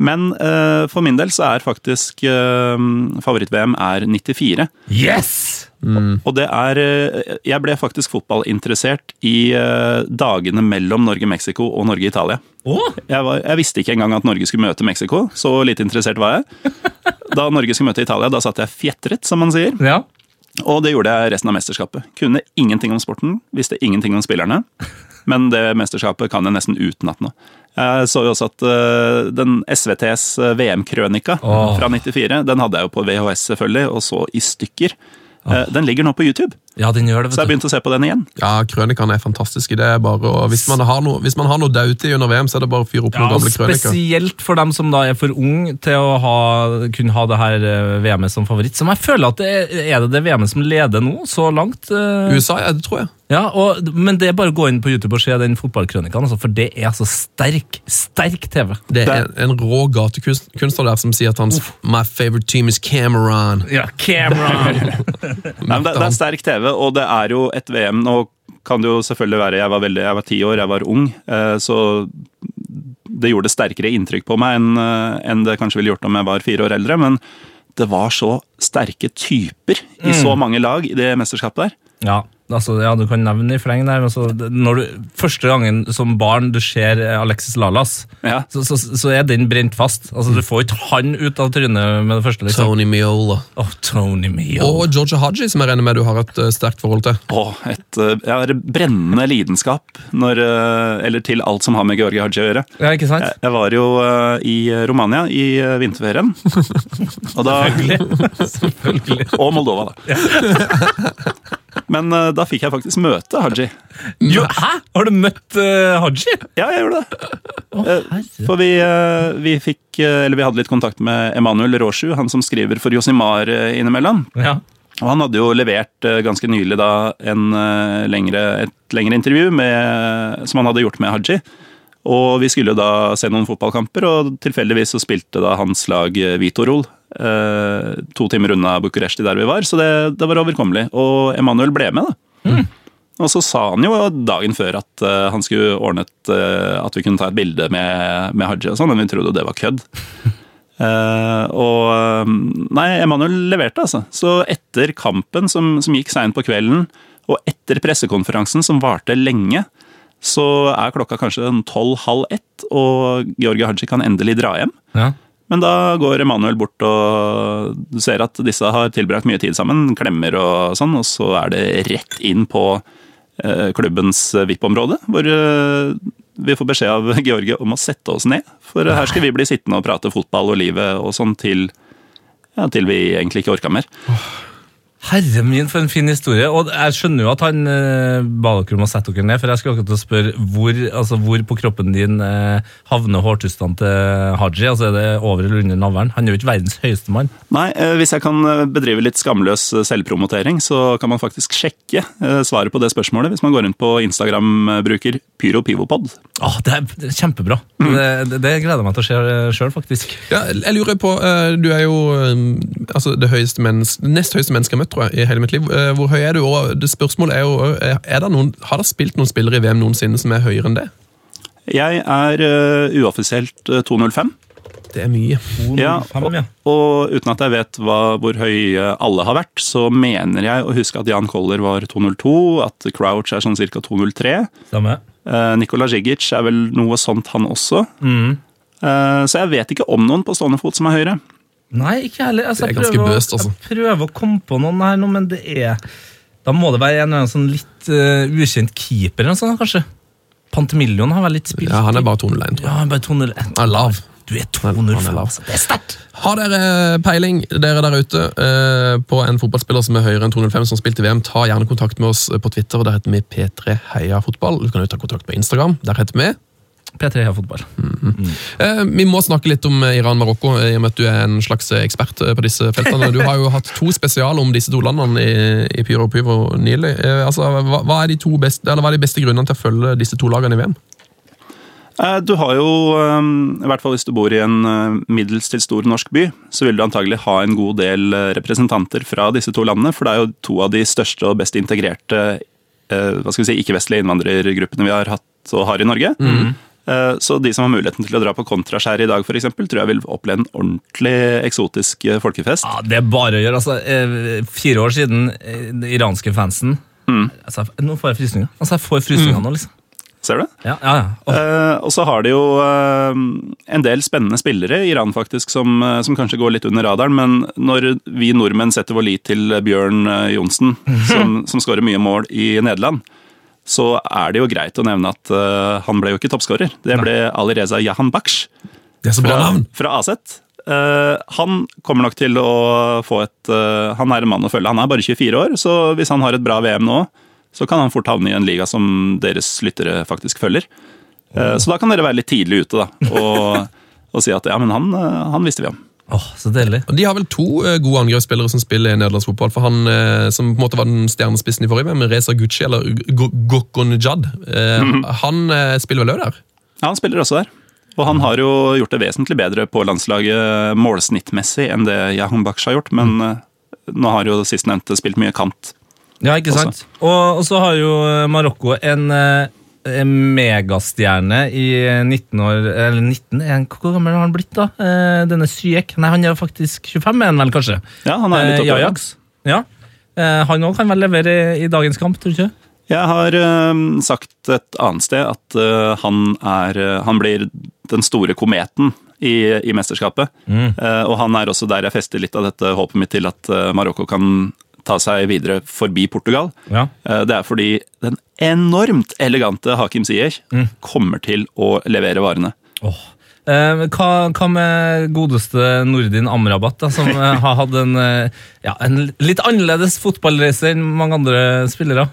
Men eh, for min del så er faktisk eh, favoritt-VM er 94. Yes! Og det er eh, Jeg ble faktisk fotballinteressert i eh, dagene mellom Norge-Mexico og Norge-Italia. Oh. Jeg, var, jeg visste ikke engang at Norge skulle møte Mexico, så lite interessert var jeg. Da Norge skulle møte Italia, da satt jeg fjetret, som man sier. ja. Og det gjorde jeg resten av mesterskapet. Kunne ingenting om sporten, visste ingenting om spillerne. Men det mesterskapet kan jeg nesten utenat nå. Jeg så jo også at eh, den SVTs eh, VM-krønika oh. fra 94, den hadde jeg jo på VHS selvfølgelig, og så i stykker. Eh, Den ligger nå på YouTube, Ja, den gjør det, så jeg begynte å se på den igjen. Ja, krønikene er fantastiske. Det er bare og hvis, man har noe, hvis man har noe dautid under VM, så er det bare å fyre opp Ja, noen gamle krøniker. spesielt for dem som da er for ung til å ha, kunne ha det her eh, VM-et som favoritt. Som jeg føler at det er, er det det VM-et som leder nå, så langt. Uh... USA, ja, det tror jeg. Ja, og, Men det er bare å gå inn på YouTube og se den fotballkrønikaen, altså, for det er altså sterk, sterk TV. Det er en, en rå gatekunstner der som sier at hans My favorite team is Cameron. Ja, Cameron! Nei, men det, det er sterk TV, og det er jo et VM Nå kan det jo selvfølgelig være Jeg var veldig, jeg var ti år, jeg var ung, eh, så det gjorde sterkere inntrykk på meg eh, enn det kanskje ville gjort om jeg var fire år eldre. Men det var så sterke typer i så mange lag i det mesterskapet der. Ja, altså, ja, du kan nevne i fleng der. men så når du, første gangen som barn du ser eh, Alexis Lalas, Ja. så, så, så er den brent fast. Altså, Du får ikke han ut av trynet med det første. liksom. Tony Miola. Oh, Tony Miola. Og Georgia Haji, som jeg regner med du har et uh, sterkt forhold til. Oh, et uh, brennende lidenskap når, uh, eller til alt som har med Georgia Haji å gjøre. Ja, ikke sant? Jeg, jeg var jo i Romania i vinterferien. Og da, Selvfølgelig. og Moldova, da. Men uh, da fikk jeg faktisk møte Haji. Jo, hæ? Har du møtt uh, Haji? Ja, jeg gjorde det. Oh, For vi, vi fikk Eller vi hadde litt kontakt med Emanuel Roshu, han som skriver for Josimar innimellom. Ja. Og han hadde jo levert ganske nylig da en, lengre, et lengre intervju med, som han hadde gjort med Haji. Og vi skulle jo da se noen fotballkamper, og tilfeldigvis så spilte da hans lag Vitorol. Eh, to timer unna Bucuresti der vi var, så det, det var overkommelig. Og Emanuel ble med, da. Og så sa han jo dagen før at eh, han skulle ordnet eh, at vi kunne ta et bilde med, med Haji og sånn, men vi trodde jo det var kødd. Uh, og Nei, Emanuel leverte, altså. Så etter kampen, som, som gikk seint på kvelden, og etter pressekonferansen, som varte lenge, så er klokka kanskje tolv-halv ett, og Georgi Haji kan endelig dra hjem. Ja. Men da går Emanuel bort og du ser at disse har tilbrakt mye tid sammen, klemmer og sånn, og så er det rett inn på eh, klubbens VIP-område, hvor eh, vi får beskjed av Georgie om å sette oss ned. For her skal vi bli sittende og prate fotball og livet og sånn til, ja, til vi egentlig ikke orka mer. Herre min, for en fin historie. Og jeg skjønner jo at han eh, ba dere om å sette dere ned, for jeg skulle akkurat til å spørre hvor, altså, hvor på kroppen din eh, havner hårtustene til Haji. Altså Er det over eller under navlen? Han er jo ikke verdens høyeste mann. Nei, eh, hvis jeg kan eh, bedrive litt skamløs eh, selvpromotering, så kan man faktisk sjekke eh, svaret på det spørsmålet hvis man går inn på Instagram-bruker PyroPivopod. Ah, det, er, det er kjempebra. Mm. Det, det, det gleder jeg meg til å se sjøl, faktisk. Ja, jeg lurer på, eh, Du er jo altså det høyeste menneske, nest høyeste menneske jeg har møtt tror jeg, i hele mitt liv. Eh, Hvor høy er du? Og det Spørsmålet er jo, eh, er det noen, Har det spilt noen spillere i VM noensinne som er høyere enn det? Jeg er uh, uoffisielt eh, 205. Det er mye. Ja, 205, og, ja. og uten at jeg vet hva, hvor høye alle har vært, så mener jeg å huske at Jan Koller var 202, at Crouch er sånn ca. 203. Samme. Uh, Nikola Zjigic er vel noe sånt, han også. Mm. Uh, så jeg vet ikke om noen på stående fot som er høyere. Nei, ikke heller. Altså, Det er ganske prøver bøst, altså. Jeg prøver å komme på noen her nå, men det er Da må det være en eller annen sånn litt uh, ukjent keeper eller noe sånt, kanskje. Pantemillion har vel litt spilt Ja, Han er bare 201, tror jeg. Ja, han er bare 201. Han er lav. Du er Han er 205, lav. altså. Det er sterkt! Har dere peiling, dere der ute, eh, på en fotballspiller som er høyere enn 205 som spilte i VM, ta gjerne kontakt med oss på Twitter. og Der heter vi P3 Heia Fotball. Du kan jo ta kontakt på Instagram. Der heter vi P3 har fotball. Eh, Vi må snakke litt om eh, Iran-Marokko, i og med at du er en slags ekspert eh, på disse feltene. Du har jo hatt to spesialer om disse to landene i, i Pyro og Pyro nylig. Eh, Altså, hva, hva, er de to beste, eller hva er de beste grunnene til å følge disse to lagene i VM? Eh, Du har jo, eh, i hvert fall hvis du bor i en eh, middels til stor norsk by, så vil du antagelig ha en god del eh, representanter fra disse to landene, for det er jo to av de største og best integrerte eh, hva skal vi si, ikke-vestlige innvandrergruppene vi har hatt og har i Norge. Eh, Så de som har muligheten til å dra på kontraskjæret i dag, for eksempel, tror jeg vil oppleve en ordentlig eksotisk eh, folkefest. Ja, Det er bare å gjøre. altså. eh, Fire år siden, eh, den iranske fansen altså, Nå får jeg frysninger. Altså, jeg får frysninger nå, liksom. Ser du? Ja, ja, ja. Oh. Eh, og så har de jo eh, en del spennende spillere i Iran faktisk, som, eh, som kanskje går litt under radaren. Men når vi nordmenn setter vår lit til Bjørn eh, Johnsen, som, som skårer mye mål i Nederland, så er det jo greit å nevne at uh, han ble jo ikke toppskårer. Det ble Alireza Jahan Baksh fra, fra Aset. Uh, han kommer nok til å få et uh, Han er en mann å følge. Han er bare 24 år, så hvis han har et bra VM nå, så kan han fort havne i en liga som deres lyttere faktisk følger. Eh, så da kan dere være litt tidlig ute da, og, og si at ja, men han, han visste vi om. Åh, så deilig. Og De har vel to uh, gode angrepsspillere som spiller i nederlandsk fotball. For han uh, som på en måte var den stjernespissen i forrige VM, Reza Gucci, eller Gokonjad, eh, han eh, spiller vel òg der? Ja, han spiller også der. Og han har jo gjort det vesentlig bedre på landslaget målsnittmessig enn det Yahun Baksh har gjort, men eh, nå har jo sistnevnte spilt mye kant. Ja, ikke sant? Og, og så har jo Marokko en, en megastjerne i 19 år Eller 19? er Hvor gammel har han blitt, da? Eh, Denne Syek? Nei, han er faktisk 25, er han vel, kanskje? Ja, han er litt Eh, oppe. Ajax. Ja. Eh, Han òg kan vel levere i, dagens kamp, tror du ikke? Jeg har eh, sagt et annet sted at han, er, han blir den store kometen i, i mesterskapet. Mm. og han er også der jeg fester litt av dette håpet mitt til at Marokko kan ta seg videre forbi Portugal. Ja. Eh, det er fordi den enormt elegante Hakim Ziyech kommer til å levere varene. Eh, hva, hva med godeste Nordin Amrabat, da, som eh, har hatt en, eh, ja, en litt annerledes fotballreise enn mange andre spillere?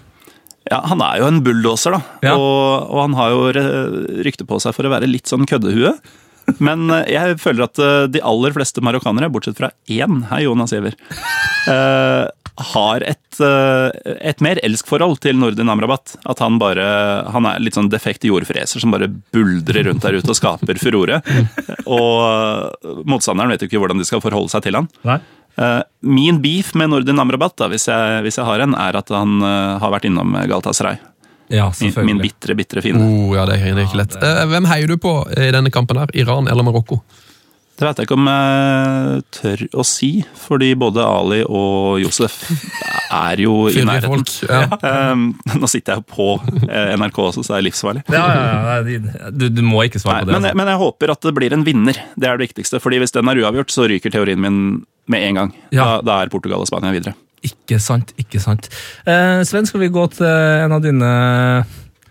Ja, Han er jo en bulldoser, da. Ja. Og, og han har jo rykte på seg for å være litt sånn køddehue. Men jeg føler at de aller fleste marokkanere, bortsett fra én, hei Jonas Giæver, eh, har et, eh, et mer elskforhold til Nordin Amrabat. At han bare Han er litt sånn defekt jordfreser som bare buldrer rundt der ute og skaper furore. Og eh, motstanderen vet jo ikke hvordan de skal forholde seg til han. Nei. Eh, Min beef med Nordin Amrabat, da, hvis, jeg, hvis jeg har en, er at han har vært innom Galatasaray. Ja, Min, min bitre, bitre fiende. Oh, ja, det er det ikke lett. Eh, Hvem heier du på i denne kampen? her? Iran eller Marokko? Det vet jeg ikke om jeg tør å si, fordi både Ali og Josef er jo i nærheten. folk. Ja. Um, nå sitter jeg jo på eh, NRK også, så det er livsfarlig. Ja, ja, ja, du, du må ikke svare Nei, på det. men, altså. men jeg håper at det blir en vinner. Det er det viktigste. fordi hvis den er uavgjort, så ryker teorien min med en gang. Ja. Da, da er Portugal og Spania videre. Ikke sant, ikke sant. Eh, Sven, skal vi gå til en av dine,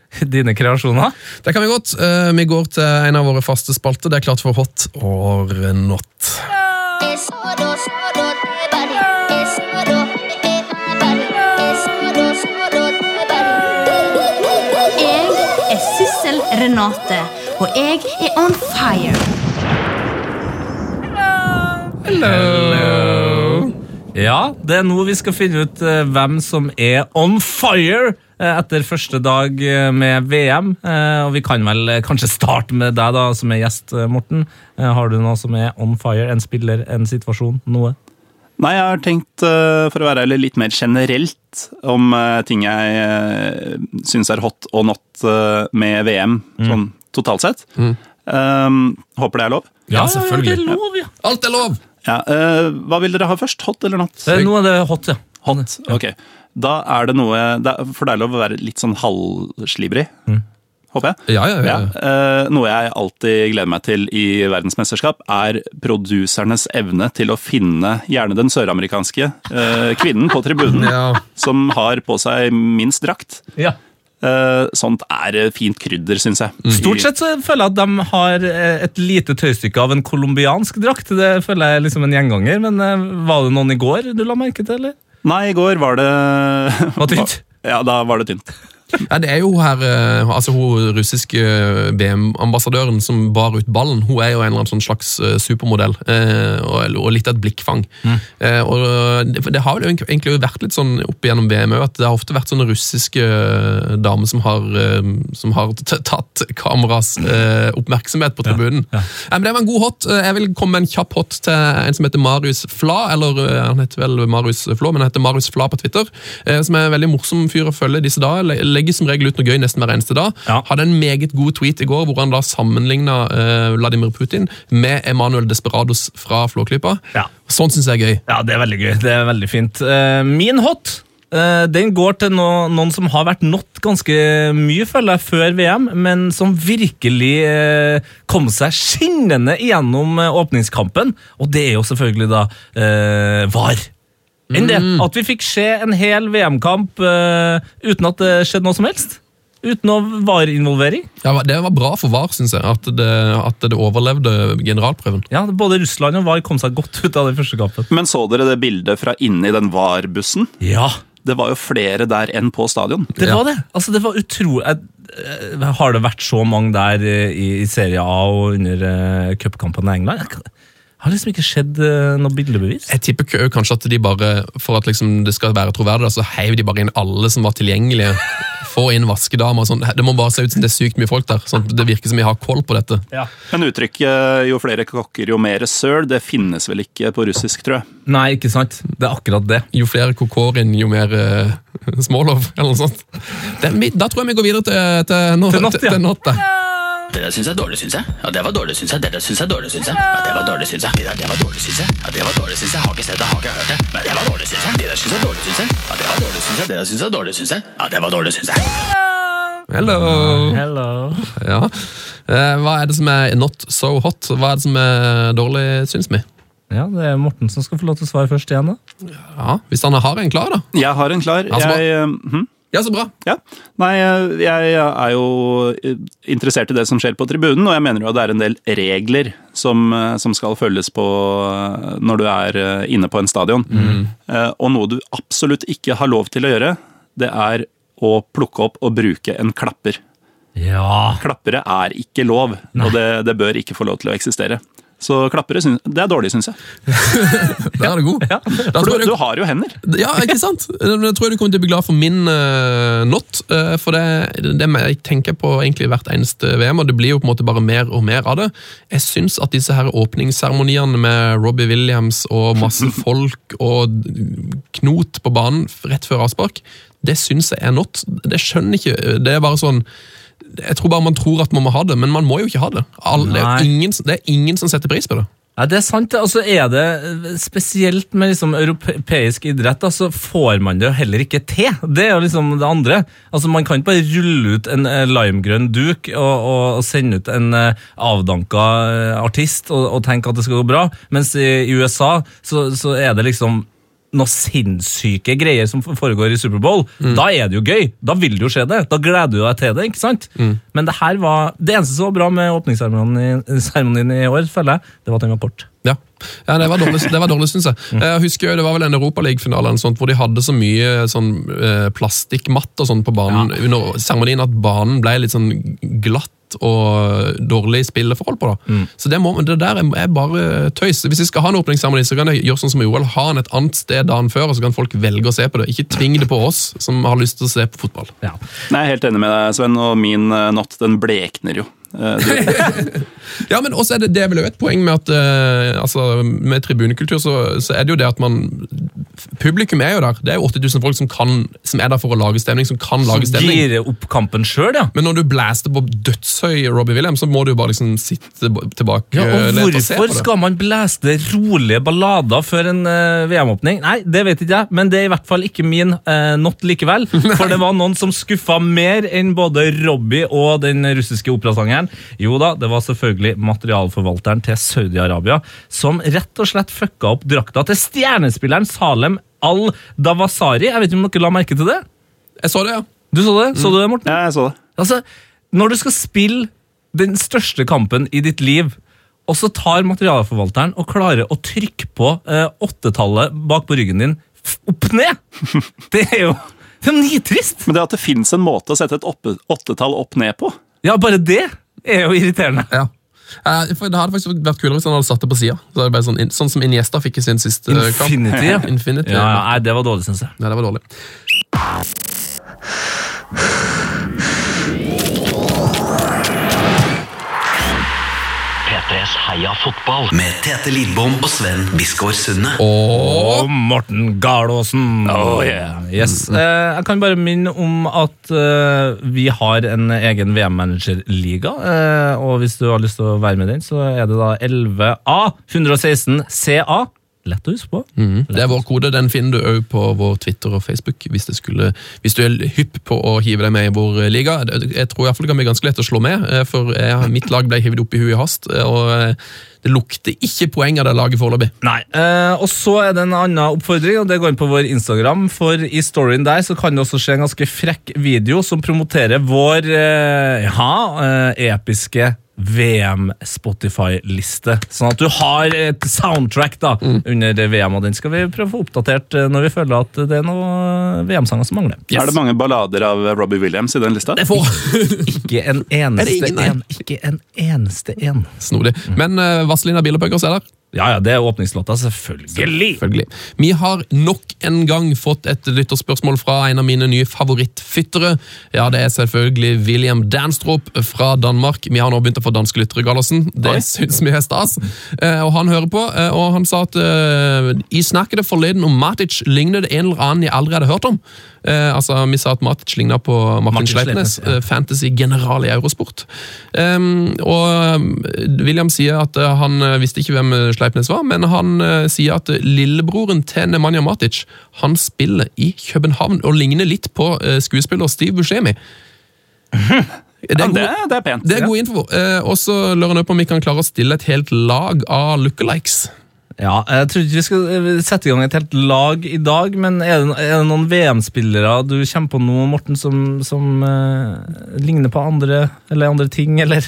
dine kreasjoner? Det kan vi godt. Eh, Vi går til en av våre faste spalter. Det er klart for hot or not. Jeg er Sissel Renate, og jeg er on fire. Hello! Ja, det er nå vi skal finne ut eh, hvem som er on fire etter første dag eh, med VM. Eh, og vi kan vel eh, kanskje starte med deg, da, som er gjest, eh, Morten. Eh, har du noe som er on fire? En spiller, en situasjon, noe? Nei, jeg har tenkt, eh, for å være ærlig, litt mer generelt om eh, ting jeg syns er hot og not eh, med VM, sånn totalt sett. Um, håper det er lov. Ja, selvfølgelig. det er lov, ja. Alt er lov! Ja, uh, hva vil dere ha først? Hot eller not? Eh, Nå er det hot, ja. Hot, ok. Da er det noe det er, For det er lov å være litt sånn halvslibrig, håper jeg. Ja, ja, ja. Ja, eh, noe jeg alltid gleder meg til i verdensmesterskap, er produsernes evne til å finne gjerne den søramerikanske eh, kvinnen på tribunen Ja. som har på seg minst drakt. ja. Eh, sånt er fint krydder, syns jeg. Stort sett så føler jeg at de har et lite tøystykke av en colombiansk drakt. Det føler jeg er liksom en gjenganger, men var det noen i går du la merke til, eller? Nei, i går var det Var tynt? Ja, da var det tynt. Ja, det er jo her, eh, altså hun russiske BM-ambassadøren som bar ut ballen, hun er jo en eller annen sånn slags eh, supermodell, eh, og, litt av et blikkfang. Mm. og det, har vel egentlig vært litt sånn opp igjennom VM òg, at det har ofte vært sånne russiske eh, damer som har, eh, som har tatt kameras eh, oppmerksomhet på tribunen. ja. ja. men det var en god hot. Eh, Jeg vil komme med en kjapp hot til en som heter Marius Fla, eller eh, han heter vel Marius Flå, men han heter Marius Fla på Twitter, eh, som er en veldig morsom fyr å følge disse dager. Le- Legger som regel ut noe gøy nesten hver eneste dag. Ja. Hadde en meget god tweet i går hvor han da sammenligna eh, Vladimir Putin med Emanuel Desperados fra Flåklypa. Ja. Sånn syns jeg er gøy. Ja, det er veldig gøy. Det er veldig fint. Uh, min hot eh, den går til no, noen som har vært not ganske mye, føler jeg, før VM, men som virkelig eh, kom seg skinnende gjennom eh, åpningskampen. Og det er jo selvfølgelig da eh, VAR. Enn det. At vi fikk se en hel VM-kamp uh, uten at det skjedde noe som helst. uten noe VAR-involvering. Ja, det var bra for VAR, syns jeg, at det, at det overlevde generalprøven. Ja, Både Russland og VAR kom seg godt ut av den første kampen. Men så dere det bildet fra inni den VAR-bussen? Ja, Det var jo flere der enn på stadion. det var det. Altså, det var utrolig eh, Har det vært så mange der eh, i, i Serie A og under uh, cupkampen i England? Har liksom ikke skjedd eh, noe bildebevis. Jeg tipper kanskje at de bare, for at liksom det skal være troverdig, så heiv de bare inn alle som var tilgjengelige. Få inn vaskedamer og sånn. Det må bare se ut som det er sykt mye folk der. sånn at Det virker som vi har koll på dette. Men uttrykket 'jo flere kokker, jo mer søl' det finnes vel ikke på russisk, tror jeg. Nei, ikke sant? Det er akkurat det. Jo flere kokorin, jo mer uh, smålov, eller noe sånt. Den, da tror jeg vi går videre til, til, til, Til til, ja. til Nott, da. Det der syns jeg er dårlig, syns jeg. Ja, det var dårlig, syns jeg. Det der syns jeg er dårlig, syns jeg. Ja, det var dårlig, syns jeg. Det der det var dårlig, syns jeg. Ja, det var dårlig, syns jeg. Har ikke sett det, har ikke hørt det. Men det var dårlig, syns jeg. Det der syns jeg er dårlig, syns jeg. Ja, det var dårlig, syns jeg. Det der syns jeg er dårlig, syns jeg. Ja, det var dårlig, syns jeg. Hello! Hello. Ja. Eh, hva er det som er not so hot? Hva er det som er dårlig, syns vi? Ja, det er Morten som skal få lov til å svare først igjen. da. Ja, Hvis han har en klar, da. Jeg har en klar. Ja, så bra. Jeg, hm? Ja, så bra. Ja. Nei, jeg er jo interessert i det som skjer på tribunen, og jeg mener jo at det er en del regler som, som skal følges på når du er inne på en stadion. Mm. Og noe du absolutt ikke har lov til å gjøre, det er å plukke opp og bruke en klapper. Ja. Klappere er ikke lov, og det, det bør ikke få lov til å eksistere. Så klappere, synes, det er dårlig, syns jeg. Der er det god. Ja, For du, du har jo hender. Ja, ikke sant? Jeg tror du kommer til å bli glad for min uh, not. Uh, for det, det jeg tenker på egentlig hvert eneste VM, og det blir jo på en måte bare mer og mer av det. Jeg syns at disse her åpningsseremoniene med Robbie Williams og masse folk og knot på banen rett før avspark, det syns jeg er not. Det skjønner ikke Det er bare sånn jeg tror bare man tror at man må ha det, men man må jo ikke ha det. Alle, det, er ingen, det er ingen som setter pris på det. Ja, Det er sant. altså er det spesielt med liksom europeisk idrett, da, så får man det jo heller ikke til. Det er jo liksom det andre. Altså Man kan ikke bare rulle ut en eh, limegrønn duk og, og, sende ut en eh, avdanka eh, artist og, og tenke at det skal gå bra, mens i, i USA så, så er det liksom noe sinnssyke greier som foregår i Superbowl, da er det jo gøy. Da vil det jo skje det. Da gleder du deg til det. ikke sant? Men det her var, det eneste som var bra med åpningsseremonien i- i år, føler jeg, det var at den var kort. Ja, ja det var dårlig, det var dårlig synes jeg. Jeg husker jo, Det var vel en Europaliga-finale eller hvor de hadde så mye sånn, eh, plastikkmatt og sånn på banen under seremonien at banen ble litt sånn glatt og dårlig spilleforhold på. da. Så det, må, det der er er bare tøys. Hvis vi skal ha en åpningsseremoni, så kan jeg gjøre sånn som i OL. Ha den et annet sted dagen før, og så kan folk velge å se på det. Ikke tving det på oss som har lyst til å se på fotball. Ja. Nei, jeg er helt enig med deg, Sven, og min natt den blekner jo. Eh, Ja, men også er det, det er vel et poeng med at eh, altså, med tribunekultur så, så er det jo det at man Publikum er jo der. Det er jo 80 000 folk som, kan, som er der for å lage stemning, som kan lage Som stemning. girer opp kampen sjøl, ja. Men når du blæster på dødshøy Robbie Williams, så må du jo bare liksom sitte tilbake Ja, og Hvorfor og se på det. skal man blæste rolige ballader før en uh, VM-åpning? Nei, det vet ikke jeg, men det er i hvert fall ikke min uh, not likevel. For det var noen som skuffa mer enn både Robbie og den russiske operasangeren. Jo da, det var selvfølgelig materialforvalteren til Saudi-Arabia som rett og slett fucka opp drakta til stjernespilleren Salem Al-Dawasari. Jeg vet ikke om dere la merke til det? Jeg så det, ja. Du så det? Så du det, Morten? ja, jeg så det. Altså, når du skal spille den største kampen i ditt liv, og så tar materialforvalteren og klarer å trykke på eh, åttetallet bak på ryggen din f- opp ned! Det er jo det er nitrist! Men det at det fins en måte å sette et åttetall opp ned på Ja, bare det er jo irriterende. ja. Eh, for Det hadde faktisk vært kulere hvis han hadde satt det på sida. Så sånn, sånn som Iniesta fikk i sin siste eh, kamp. Infinity, ja. Infinity. Ja, ja, nei, det var dårlig, syns jeg. Ja, det var dårlig. P3s Heia fotball med Tete Lidbom og Sven Biskår Sunde. Og Morten Garlåsen. Oh, yeah. Yes. Eh, jeg kan bare minne om at eh, vi har en egen VM-managerliga. Eh, og hvis du har lyst til å være med i den, så er det da 11A 116 CA. Lett å huske på. Mm. Det er vår kode. Den finner du òg på vår Twitter og Facebook hvis, det skulle, hvis du er hypp på å hive deg med i vår liga. Jeg tror i hvert fall det kan bli ganske lett å slå med, eh, for jeg, mitt lag ble hivet opp i huet i hast. eh, og eh, det lukter ikke poeng av det laget foreløpig. Nei. Eh, og så er det en annen oppfordring, og det går inn på vår Instagram. For i storyen der så kan det også skje en ganske frekk video som promoterer vår eh, ja, eh, episke VM-Spotify-liste. Sånn at du har et soundtrack da, under VM, og den skal vi prøve å få oppdatert eh, når vi føler at det er noen VM-sanger som mangler. Er det mange ballader av Robbie Williams i den lista? Det får Ikke en eneste en. Ikke en eneste en. Snodig. Men uh, Vazelina Bilopphøggers er der. Ja, ja, det er åpningslåta, selvfølgelig. Selvfølgelig. Vi har nok en gang fått et lytterspørsmål fra en av mine nye favorittfyttere. Ja, det er selvfølgelig William Danstrup fra Danmark. Vi har nå begynt å få danske lyttere, Gallosen. Det syns vi er stas. Eh, og han hører på, eh, og han sa at eh, i snakket forleden om Matic lignet det en eller annen jeg aldri hadde hørt om. Eh, altså, Vi sa at Matic ligna på Martin, Martin Sleipnes, ja. fantasy-general i Eurosport. Um, og William sier at han visste ikke hvem Sleipnes var, men han eh, sier at lillebroren til Nemanja Matic han spiller i København og ligner litt på eh, skuespiller Steve Buscemi. Det Ja, er, det, god, det er pent. det er god info. Eh, og så lurer han på om vi kan klare å stille et helt lag av lookalikes. Ja, jeg tror ikke vi skal sette i gang et helt lag i dag, men er det, er det noen VM-spillere du kommer på nå, Morten, som, som uh, ligner på andre, eller andre ting, eller?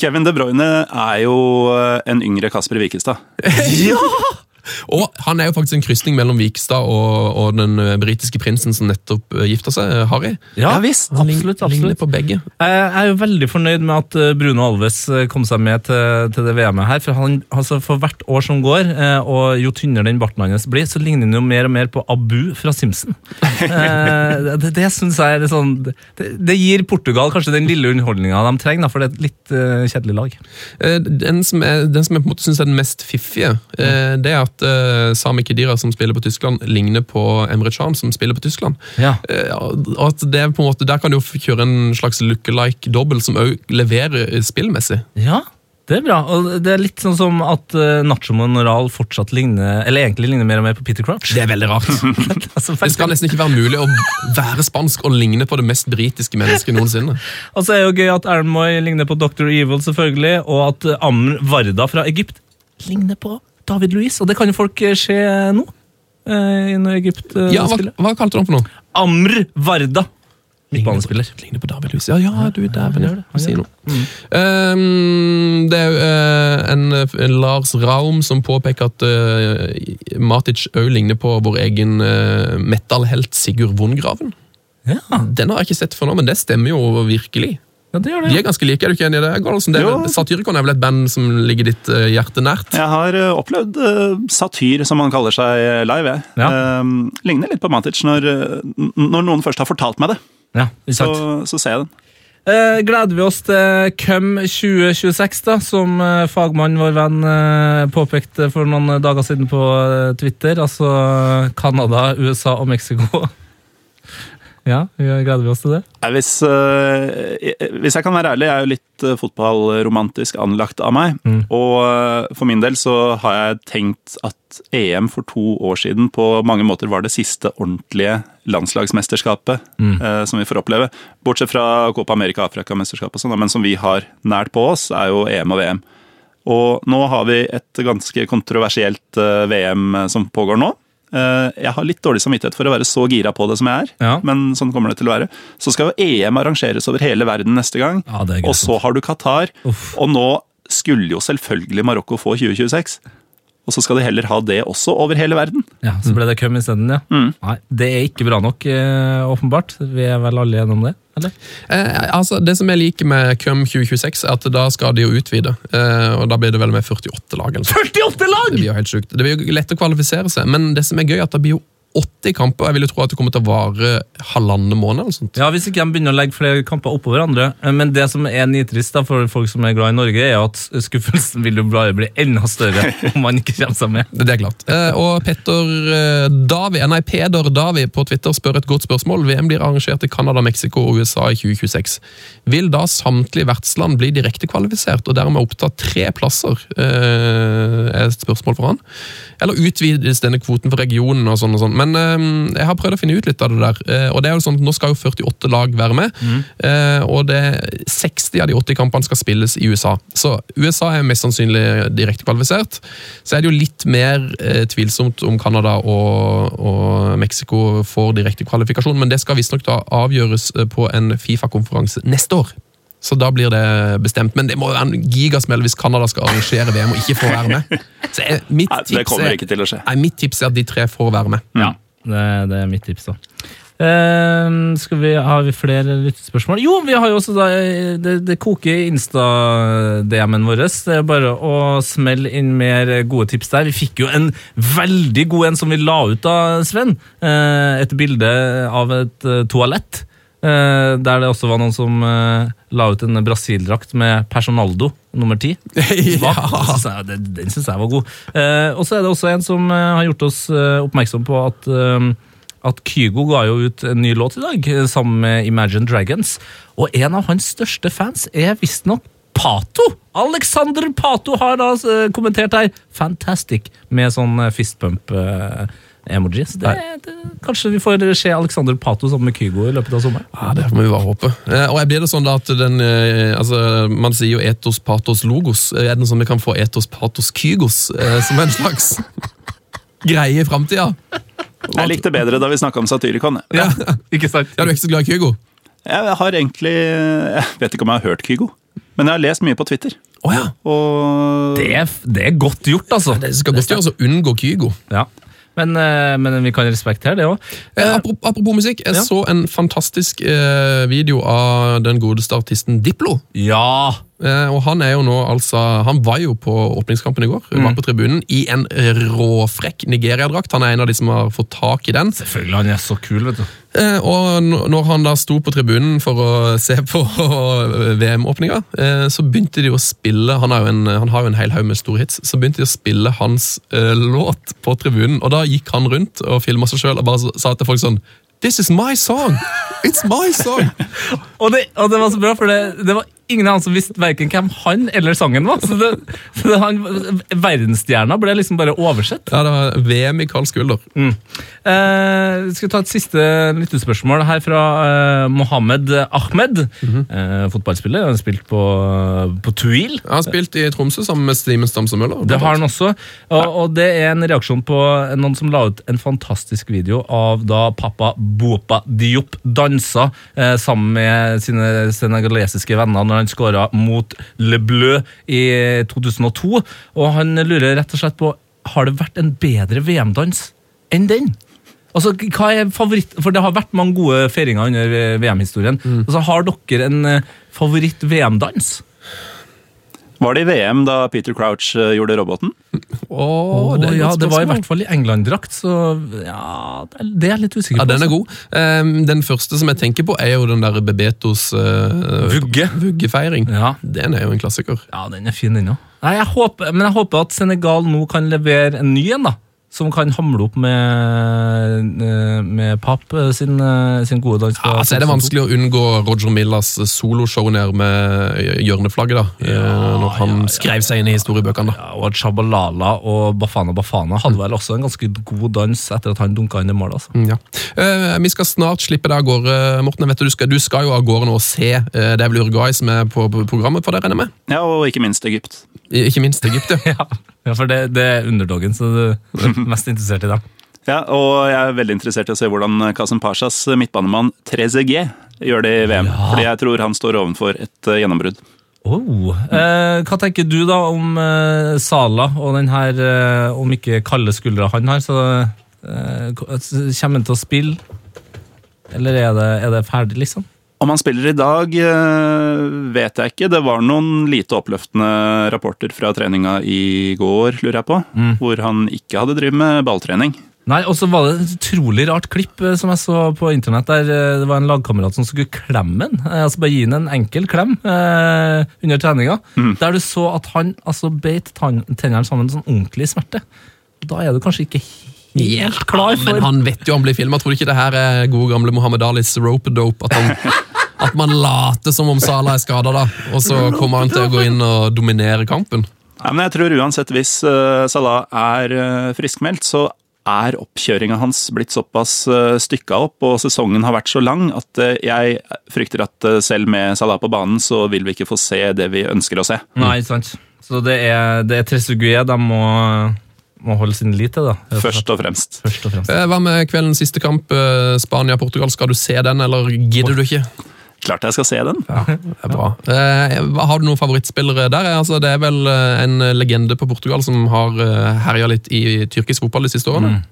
Kevin De Bruyne er jo eh, en yngre Kasper Wikestad. Og han er jo faktisk en krysning mellom Vikstad og, og den eh, britiske prinsen som nettopp eh, gifta seg, eh, Harry. Ja, visst. Han absolutt, Ligner absolutt. på begge. Jeg er jo veldig fornøyd med at Bruno Alves kom seg med til, til det VM-et her, for han, altså for hvert år som går, og jo tynnere den barten hans blir, så ligner han jo mer og mer på Abu fra Simpson. Eh, det det syns jeg er sånn det, det gir Portugal kanskje den lille underholdninga de trenger, for det er et litt kjedelig lag. Eh, Den som, er, den som jeg på en måte synes er den mest fiffige, eh, det er at eh, Sami Khedira, som spiller på Tyskland, ligner på Emre Can, som spiller på Tyskland. Ja. Uh, at det på en måte, Der kan du jo kjøre en slags lookalike-dobbel som òg leverer eh, spillmessig. Ja, det er bra. Og det er litt sånn som at uh, Nacho Monoral fortsatt ligner Eller egentlig ligner mer og mer på Peter Crouch. Det er veldig rart. Det skal nesten ikke være mulig å være spansk og ligne på det mest britiske mennesket noensinne. Og så er det jo gøy at Aaron Moy ligner på Dr. Evil, selvfølgelig, og at uh, Amr Varda fra Egypt ligner på David Louis. Og det kan jo folk uh, se nå. I når Egypt uh, Ja, hva, hva kalte du han for noe? Amr Varda. Midtbanespiller. Ligner på David-Louise. Ja, ja, du dæven, ja. han noe. Um, det er eh, en, en Lars Raum som påpeker at uh, Matic òg ligner på vår egen uh, metal-helt Sigurd Vongraven. Ja, Den har jeg ikke sett før nå, men det stemmer jo virkelig. Ja, det gjør De er ganske like, er du ikke enig i det? Gallosen? Det er, Satyricon er vel et band som ligger ditt eh, hjerte nært? Jeg har eh, opplevd eh, satyr, som man kaller seg live. Jeg. Ja. Eh, ligner litt på Matic når, når noen først har fortalt meg det. Ja, Så, så ser jeg den. Eh, gleder vi oss til Cum 2026, da, som eh, fagmann, vår venn, eh, påpekte for noen dager siden på Twitter. Altså Canada, USA og Mexico. Ja, gleder vi oss til det? Hvis, eh, hvis jeg kan være ærlig, jeg er jo litt eh, fotballromantisk anlagt av meg. Mm. Og eh, for min del så har jeg tenkt at EM for to år siden på mange måter var det siste ordentlige landslagsmesterskapet Mm. som vi får oppleve. Bortsett fra Copa America Afrika-mesterskapet, og sånn, men som vi har nært på oss, er jo EM og VM. Og nå har vi et ganske kontroversielt VM som pågår nå. Eh, Jeg har litt dårlig samvittighet for å være så gira på det som jeg er, Ja. men sånn kommer det til å være. Så skal jo EM arrangeres over hele verden neste gang, Ja, og så har du Qatar. Uff. Og nå skulle jo selvfølgelig Marokko få 2026. Og så skal de heller ha det også over hele verden. Ja, Så ble det Cum isteden, ja. Nei, Det er ikke bra nok, eh, åpenbart. Vi er vel alle enige om det? eller? Eh, altså, det som jeg liker med Cum 2026, er at da skal de jo utvide. Eh, og da blir det vel med 48 lag. Eller. 48 lag! Det blir jo helt sjukt. Det blir jo lett å kvalifisere seg, men det som er gøy, er at det blir jo 80 kamper. Jeg vil jo tro at det kommer til å vare halvannen måned. eller sånt. Ja, Hvis ikke de begynner å legge flere kamper oppå hverandre. Men det som er nitrist da, for folk som er glad i Norge, er at skuffelsen vil jo bare bli enda større om man ikke kommer seg med. Det er klart. Eh, Og Petter eh, Davi, nei, Peder Davi på Twitter spør et godt spørsmål. VM blir arrangert i Canada, Mexico og USA i 2026. Vil da samtlige vertsland bli direktekvalifisert og dermed oppta tre plasser? Eh, er et spørsmål for han. Eller utvides denne kvoten for regionen og sånn og sånn. Men eh, jeg har prøvd å finne ut litt av det der. Eh, og det er jo sånn, at Nå skal jo 48 lag være med, eh, og det 60 av de 80 kampene skal spilles i USA. Så USA er mest sannsynlig direktekvalifisert. Så er det jo litt mer tvilsomt om Canada og, og Mexico får direkte kvalifikasjon, men det skal visstnok avgjøres på en Fifa-konferanse neste år. Så da blir det bestemt. Men det må være en gigasmell hvis Canada skal arrangere VM og ikke få være med. Så jeg, mitt, Nei, det tips kommer er, ikke til å skje. nei, mitt tips er at de tre får være med. Ja, det, det er mitt tips, da. Uh, skal vi, Har vi flere lyttespørsmål? Jo, vi har jo også da, eh, det, det koker i Insta-DM-en vår. Det er bare å smelle inn mer gode tips der. Vi fikk jo en veldig god en som vi la ut da, Sven. Uh, et bilde av et uh, toalett. Eh, der det også var noen som eh, la ut en Brasil-drakt med Personaldo nummer ti. Ja. Den den, den jeg var god. Eh, og så er det også en som har gjort oss oppmerksom på at, at Kygo ga jo ut en ny låt i dag, sammen med Imagine Dragons. Og en av hans største fans er visstnok Pato! Alexander Pato har da kommentert her 'fantastic' med sånn eh, fistpump-emoji. Det, det, kanskje vi får se Alexander Pato sammen med Kygo i løpet av sommeren. Ja, Det må vi bare håpe. Eh, og jeg blir det sånn da at den, eh, altså, Man sier jo etos, patos, logos. Eh, Er det sånn vi kan få etos, patos, kygos som en slags greie i framtida? Jeg likte bedre da vi snakka om Satyricon. Ja. Ja, ikke sant? Ja, du er ikke så glad i Kygo? Jeg har egentlig Jeg vet ikke om jeg har hørt Kygo, men jeg har lest mye på Twitter. Oh, ja. Og Det er, det er godt gjort, altså. Det skal godt gjøres å unngå Kygo. Ja. Men, eh, men vi kan respektere det òg. Eh, apropos, apropos musikk, jeg ja. så en fantastisk eh, video av den godeste artisten Diplo. Ja! Eh, og han er jo nå altså Han var jo på åpningskampen i går, var på tribunen, i en råfrekk Nigeria-drakt. Han er en av de som har fått tak i den. Selvfølgelig, han er så kul, vet du. Eh, og når han da sto på tribunen for å se på VM-åpninga, eh, så begynte de å spille Han har jo en, han har jo en hel haug med store hits. Så begynte de å spille hans låt på tribunen, og da gikk han rundt og filma seg sjøl og bare sa til folk sånn This is my song! It's my song! Og det, og det var så bra, for det, det var ingen av som visste verken hvem han eller sangen var. Så det, så det, han, Verdensstjerna ble liksom bare oversett. Ja, det var VM i kald skulder. Eh, vi skal ta et siste lyttespørsmål her fra eh, Mohammed Ahmed. eh, fotballspiller. Han har spilt på, på Tuil. Han har spilt i Tromsø sammen med Simen Stamse Møller. Det har han også. Og, og det er en reaksjon på noen som la ut en fantastisk video av da pappa Bopa Diop dansa eh, sammen med sine senegalesiske venner når han skåra mot Le Bleu i 2002. Og han lurer rett og slett på har det vært en bedre VM-dans enn den. Altså, hva er favoritt... For det har vært mange gode feiringer under eh, VM-historien. Altså, har dere en eh, favoritt-VM-dans? Var det i VM da Peter Crouch eh, gjorde roboten? Åh, det, ja, det var i hvert fall i England-drakt, så ja, det er- jeg litt usikker på. Ja, den er god. Ehm, Den første som jeg tenker på, er jo den der Bebetos uh, Vugge. vuggefeiring. Ja. Den er jo en klassiker. Ja, den er fin, den òg. Men jeg håper at Senegal nå kan levere en ny en, da. Som kan hamle opp med, eh, med Papp eh, sin, eh, sin gode dans. Ja, altså er det vanskelig å unngå Roger Millas soloshow ned med hjørneflagget, da. Ja, når han skrev seg inn i historiebøkene. da. Ja, og Chabalala og Bafana Bafana hadde vel også en ganske god dans etter at han dunka inn i mål. altså. Mm, Ja. Eh, vi skal snart slippe deg av gårde, Morten. Jeg vet du, skal, du skal jo av gårde nå og se Det er vel Uruguay som er på, på programmet for deg, regner jeg med? Ja, og ikke minst Egypt. I- Ikke minst Egypt, ja. Ja, ja for det, det er underdogen, så du er mest interessert i dem. Ja, og jeg er veldig interessert i å se hvordan Kasim Pashas midtbanemann Trezeguet gjør det i VM. Fordi jeg tror han står ovenfor et eh, gjennombrudd. Oh. Eh, hva tenker du da om eh, Sala og den her eh, Om ikke kalde skuldra han har, så eh, kommer han til å spille? Eller er det, er det ferdig, liksom? Om han spiller i dag, eh, vet jeg ikke. Det var noen lite oppløftende rapporter fra treninga i går, lurer jeg på. Hvor han ikke hadde drevet med balltrening. Nei, og så var det et utrolig rart klipp eh, som jeg så på internett, der eh, det var en lagkamerat som skulle klemme. Eh, altså bare gi han en enkel klem eh, under treninga. Der du så at han altså beit tennene sammen sånn ordentlig smerte. Da er du kanskje ikke helt klar for Men han vet jo han blir filma. Tror du ikke det her er gode gamle Mohammed Alis rope-dope? At, han- at man later som om Salah er skada, da, og så kommer han til å gå inn og dominere kampen? Nei, men jeg tror uansett hvis uh, Salah er uh, friskmeldt, så er oppkjøringa hans blitt såpass uh, stykka opp, og sesongen har vært så lang, at eh, jeg frykter at eh, selv med Salah på banen, så vil vi ikke få se det vi ønsker å se. Nei, sant. Så det er, det er de må, må holde sin lit til, da. Først og fremst. Først og fremst. Eh, Hva med kveldens siste kamp, eh, Spania-Portugal? Skal du se den, eller gidder du ikke? Klart jeg skal se den. Det er bra. Eh, har du noen favorittspillere der? Altså, det er vel eh, en legende på Portugal som har herja litt i tyrkisk fotball de siste årene?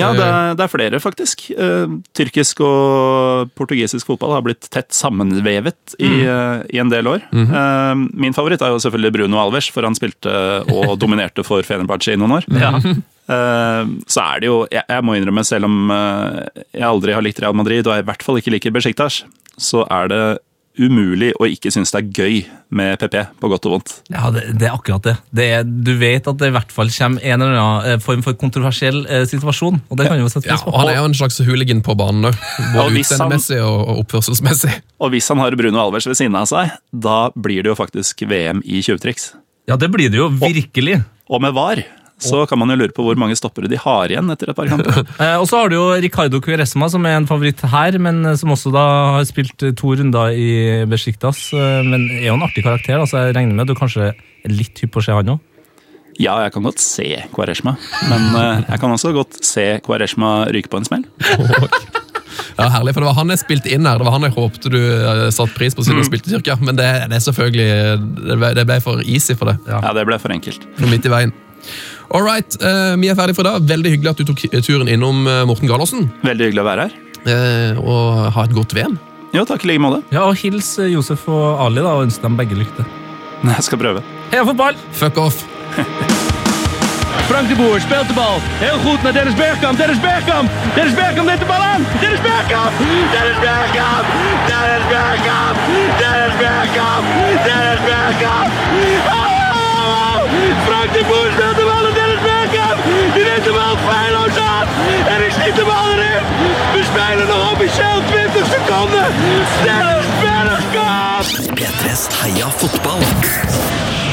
Ja, det er, det er flere, faktisk. Eh, tyrkisk og portugisisk fotball har blitt tett sammenvevet i, eh, i en del år. Eh, min favoritt er jo selvfølgelig Bruno Alves, for han spilte og dominerte for Fenerbahçe i noen år. Ja. Eh, så er det jo, jeg, jeg må innrømme, selv om eh, jeg aldri har likt Real Madrid, og jeg i hvert fall ikke liker Besiktas, så er det umulig å ikke synes det er gøy med PP, på godt og vondt. Ja, det, det er akkurat det. det er, du vet at det i hvert fall kommer en eller annen eh, form for kontroversiell eh, situasjon, og det kan jo sette Ja, pris på. og Han er jo en slags hooligan på banen òg, både hvis utseendemessig og, og oppførselsmessig. Og hvis han har Bruno Alvers ved siden av seg, da blir det jo faktisk VM i tjuvtriks. Ja, det blir det jo virkelig. Og med VAR så kan man jo lure på hvor mange stoppere de har igjen etter et par kamper. Eh, og så har du jo Ricardo Cueresma, som er en favoritt her, men eh, som også da har spilt eh, to runder i Besiktas. Eh, men er jo en artig karakter, så altså jeg regner med at du kanskje er litt hypp på å se han òg. Ja, jeg kan godt se Kvareshma, men jeg kan også godt se Kvareshma ryke på en smell. Ja, herlig, for Det var han jeg spilte inn her. Det var han jeg håpte du satte pris på siden du spilte i Tyrkia. Men det, det er selvfølgelig det ble, det ble for easy for det. Ja, det ble for enkelt. Midt i veien. All right, uh, vi er ferdige for i dag. Veldig hyggelig at du tok turen innom eh, Morten Galaasen. Veldig hyggelig å være her. Uh, og ha et godt VM. Jo, takk i like måte. Ja, og hils Josef og Ali da, og ønsk dem begge lykke til. Jeg skal prøve. Heia fotball! Fuck off! Frank de Boer speelt de bal. Heel goed naar Dennis Bergkamp. Dennis Bergkamp. Dennis Bergkamp neemt de bal aan. Dennis Bergkamp. Dennis Bergkamp. Dennis Bergkamp. Dennis Bergkamp. Dennis Bergkamp. Oh! Frank de Boer speelt En ik schiet de bal erin. We spelen nog officieel 20 seconden. Dennis Bergkamp. P3s Heia fotball.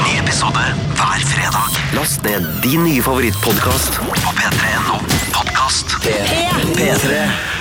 Ny episode hver fredag. Last ned din nye favorittpodkast på p3.no podkast. P3.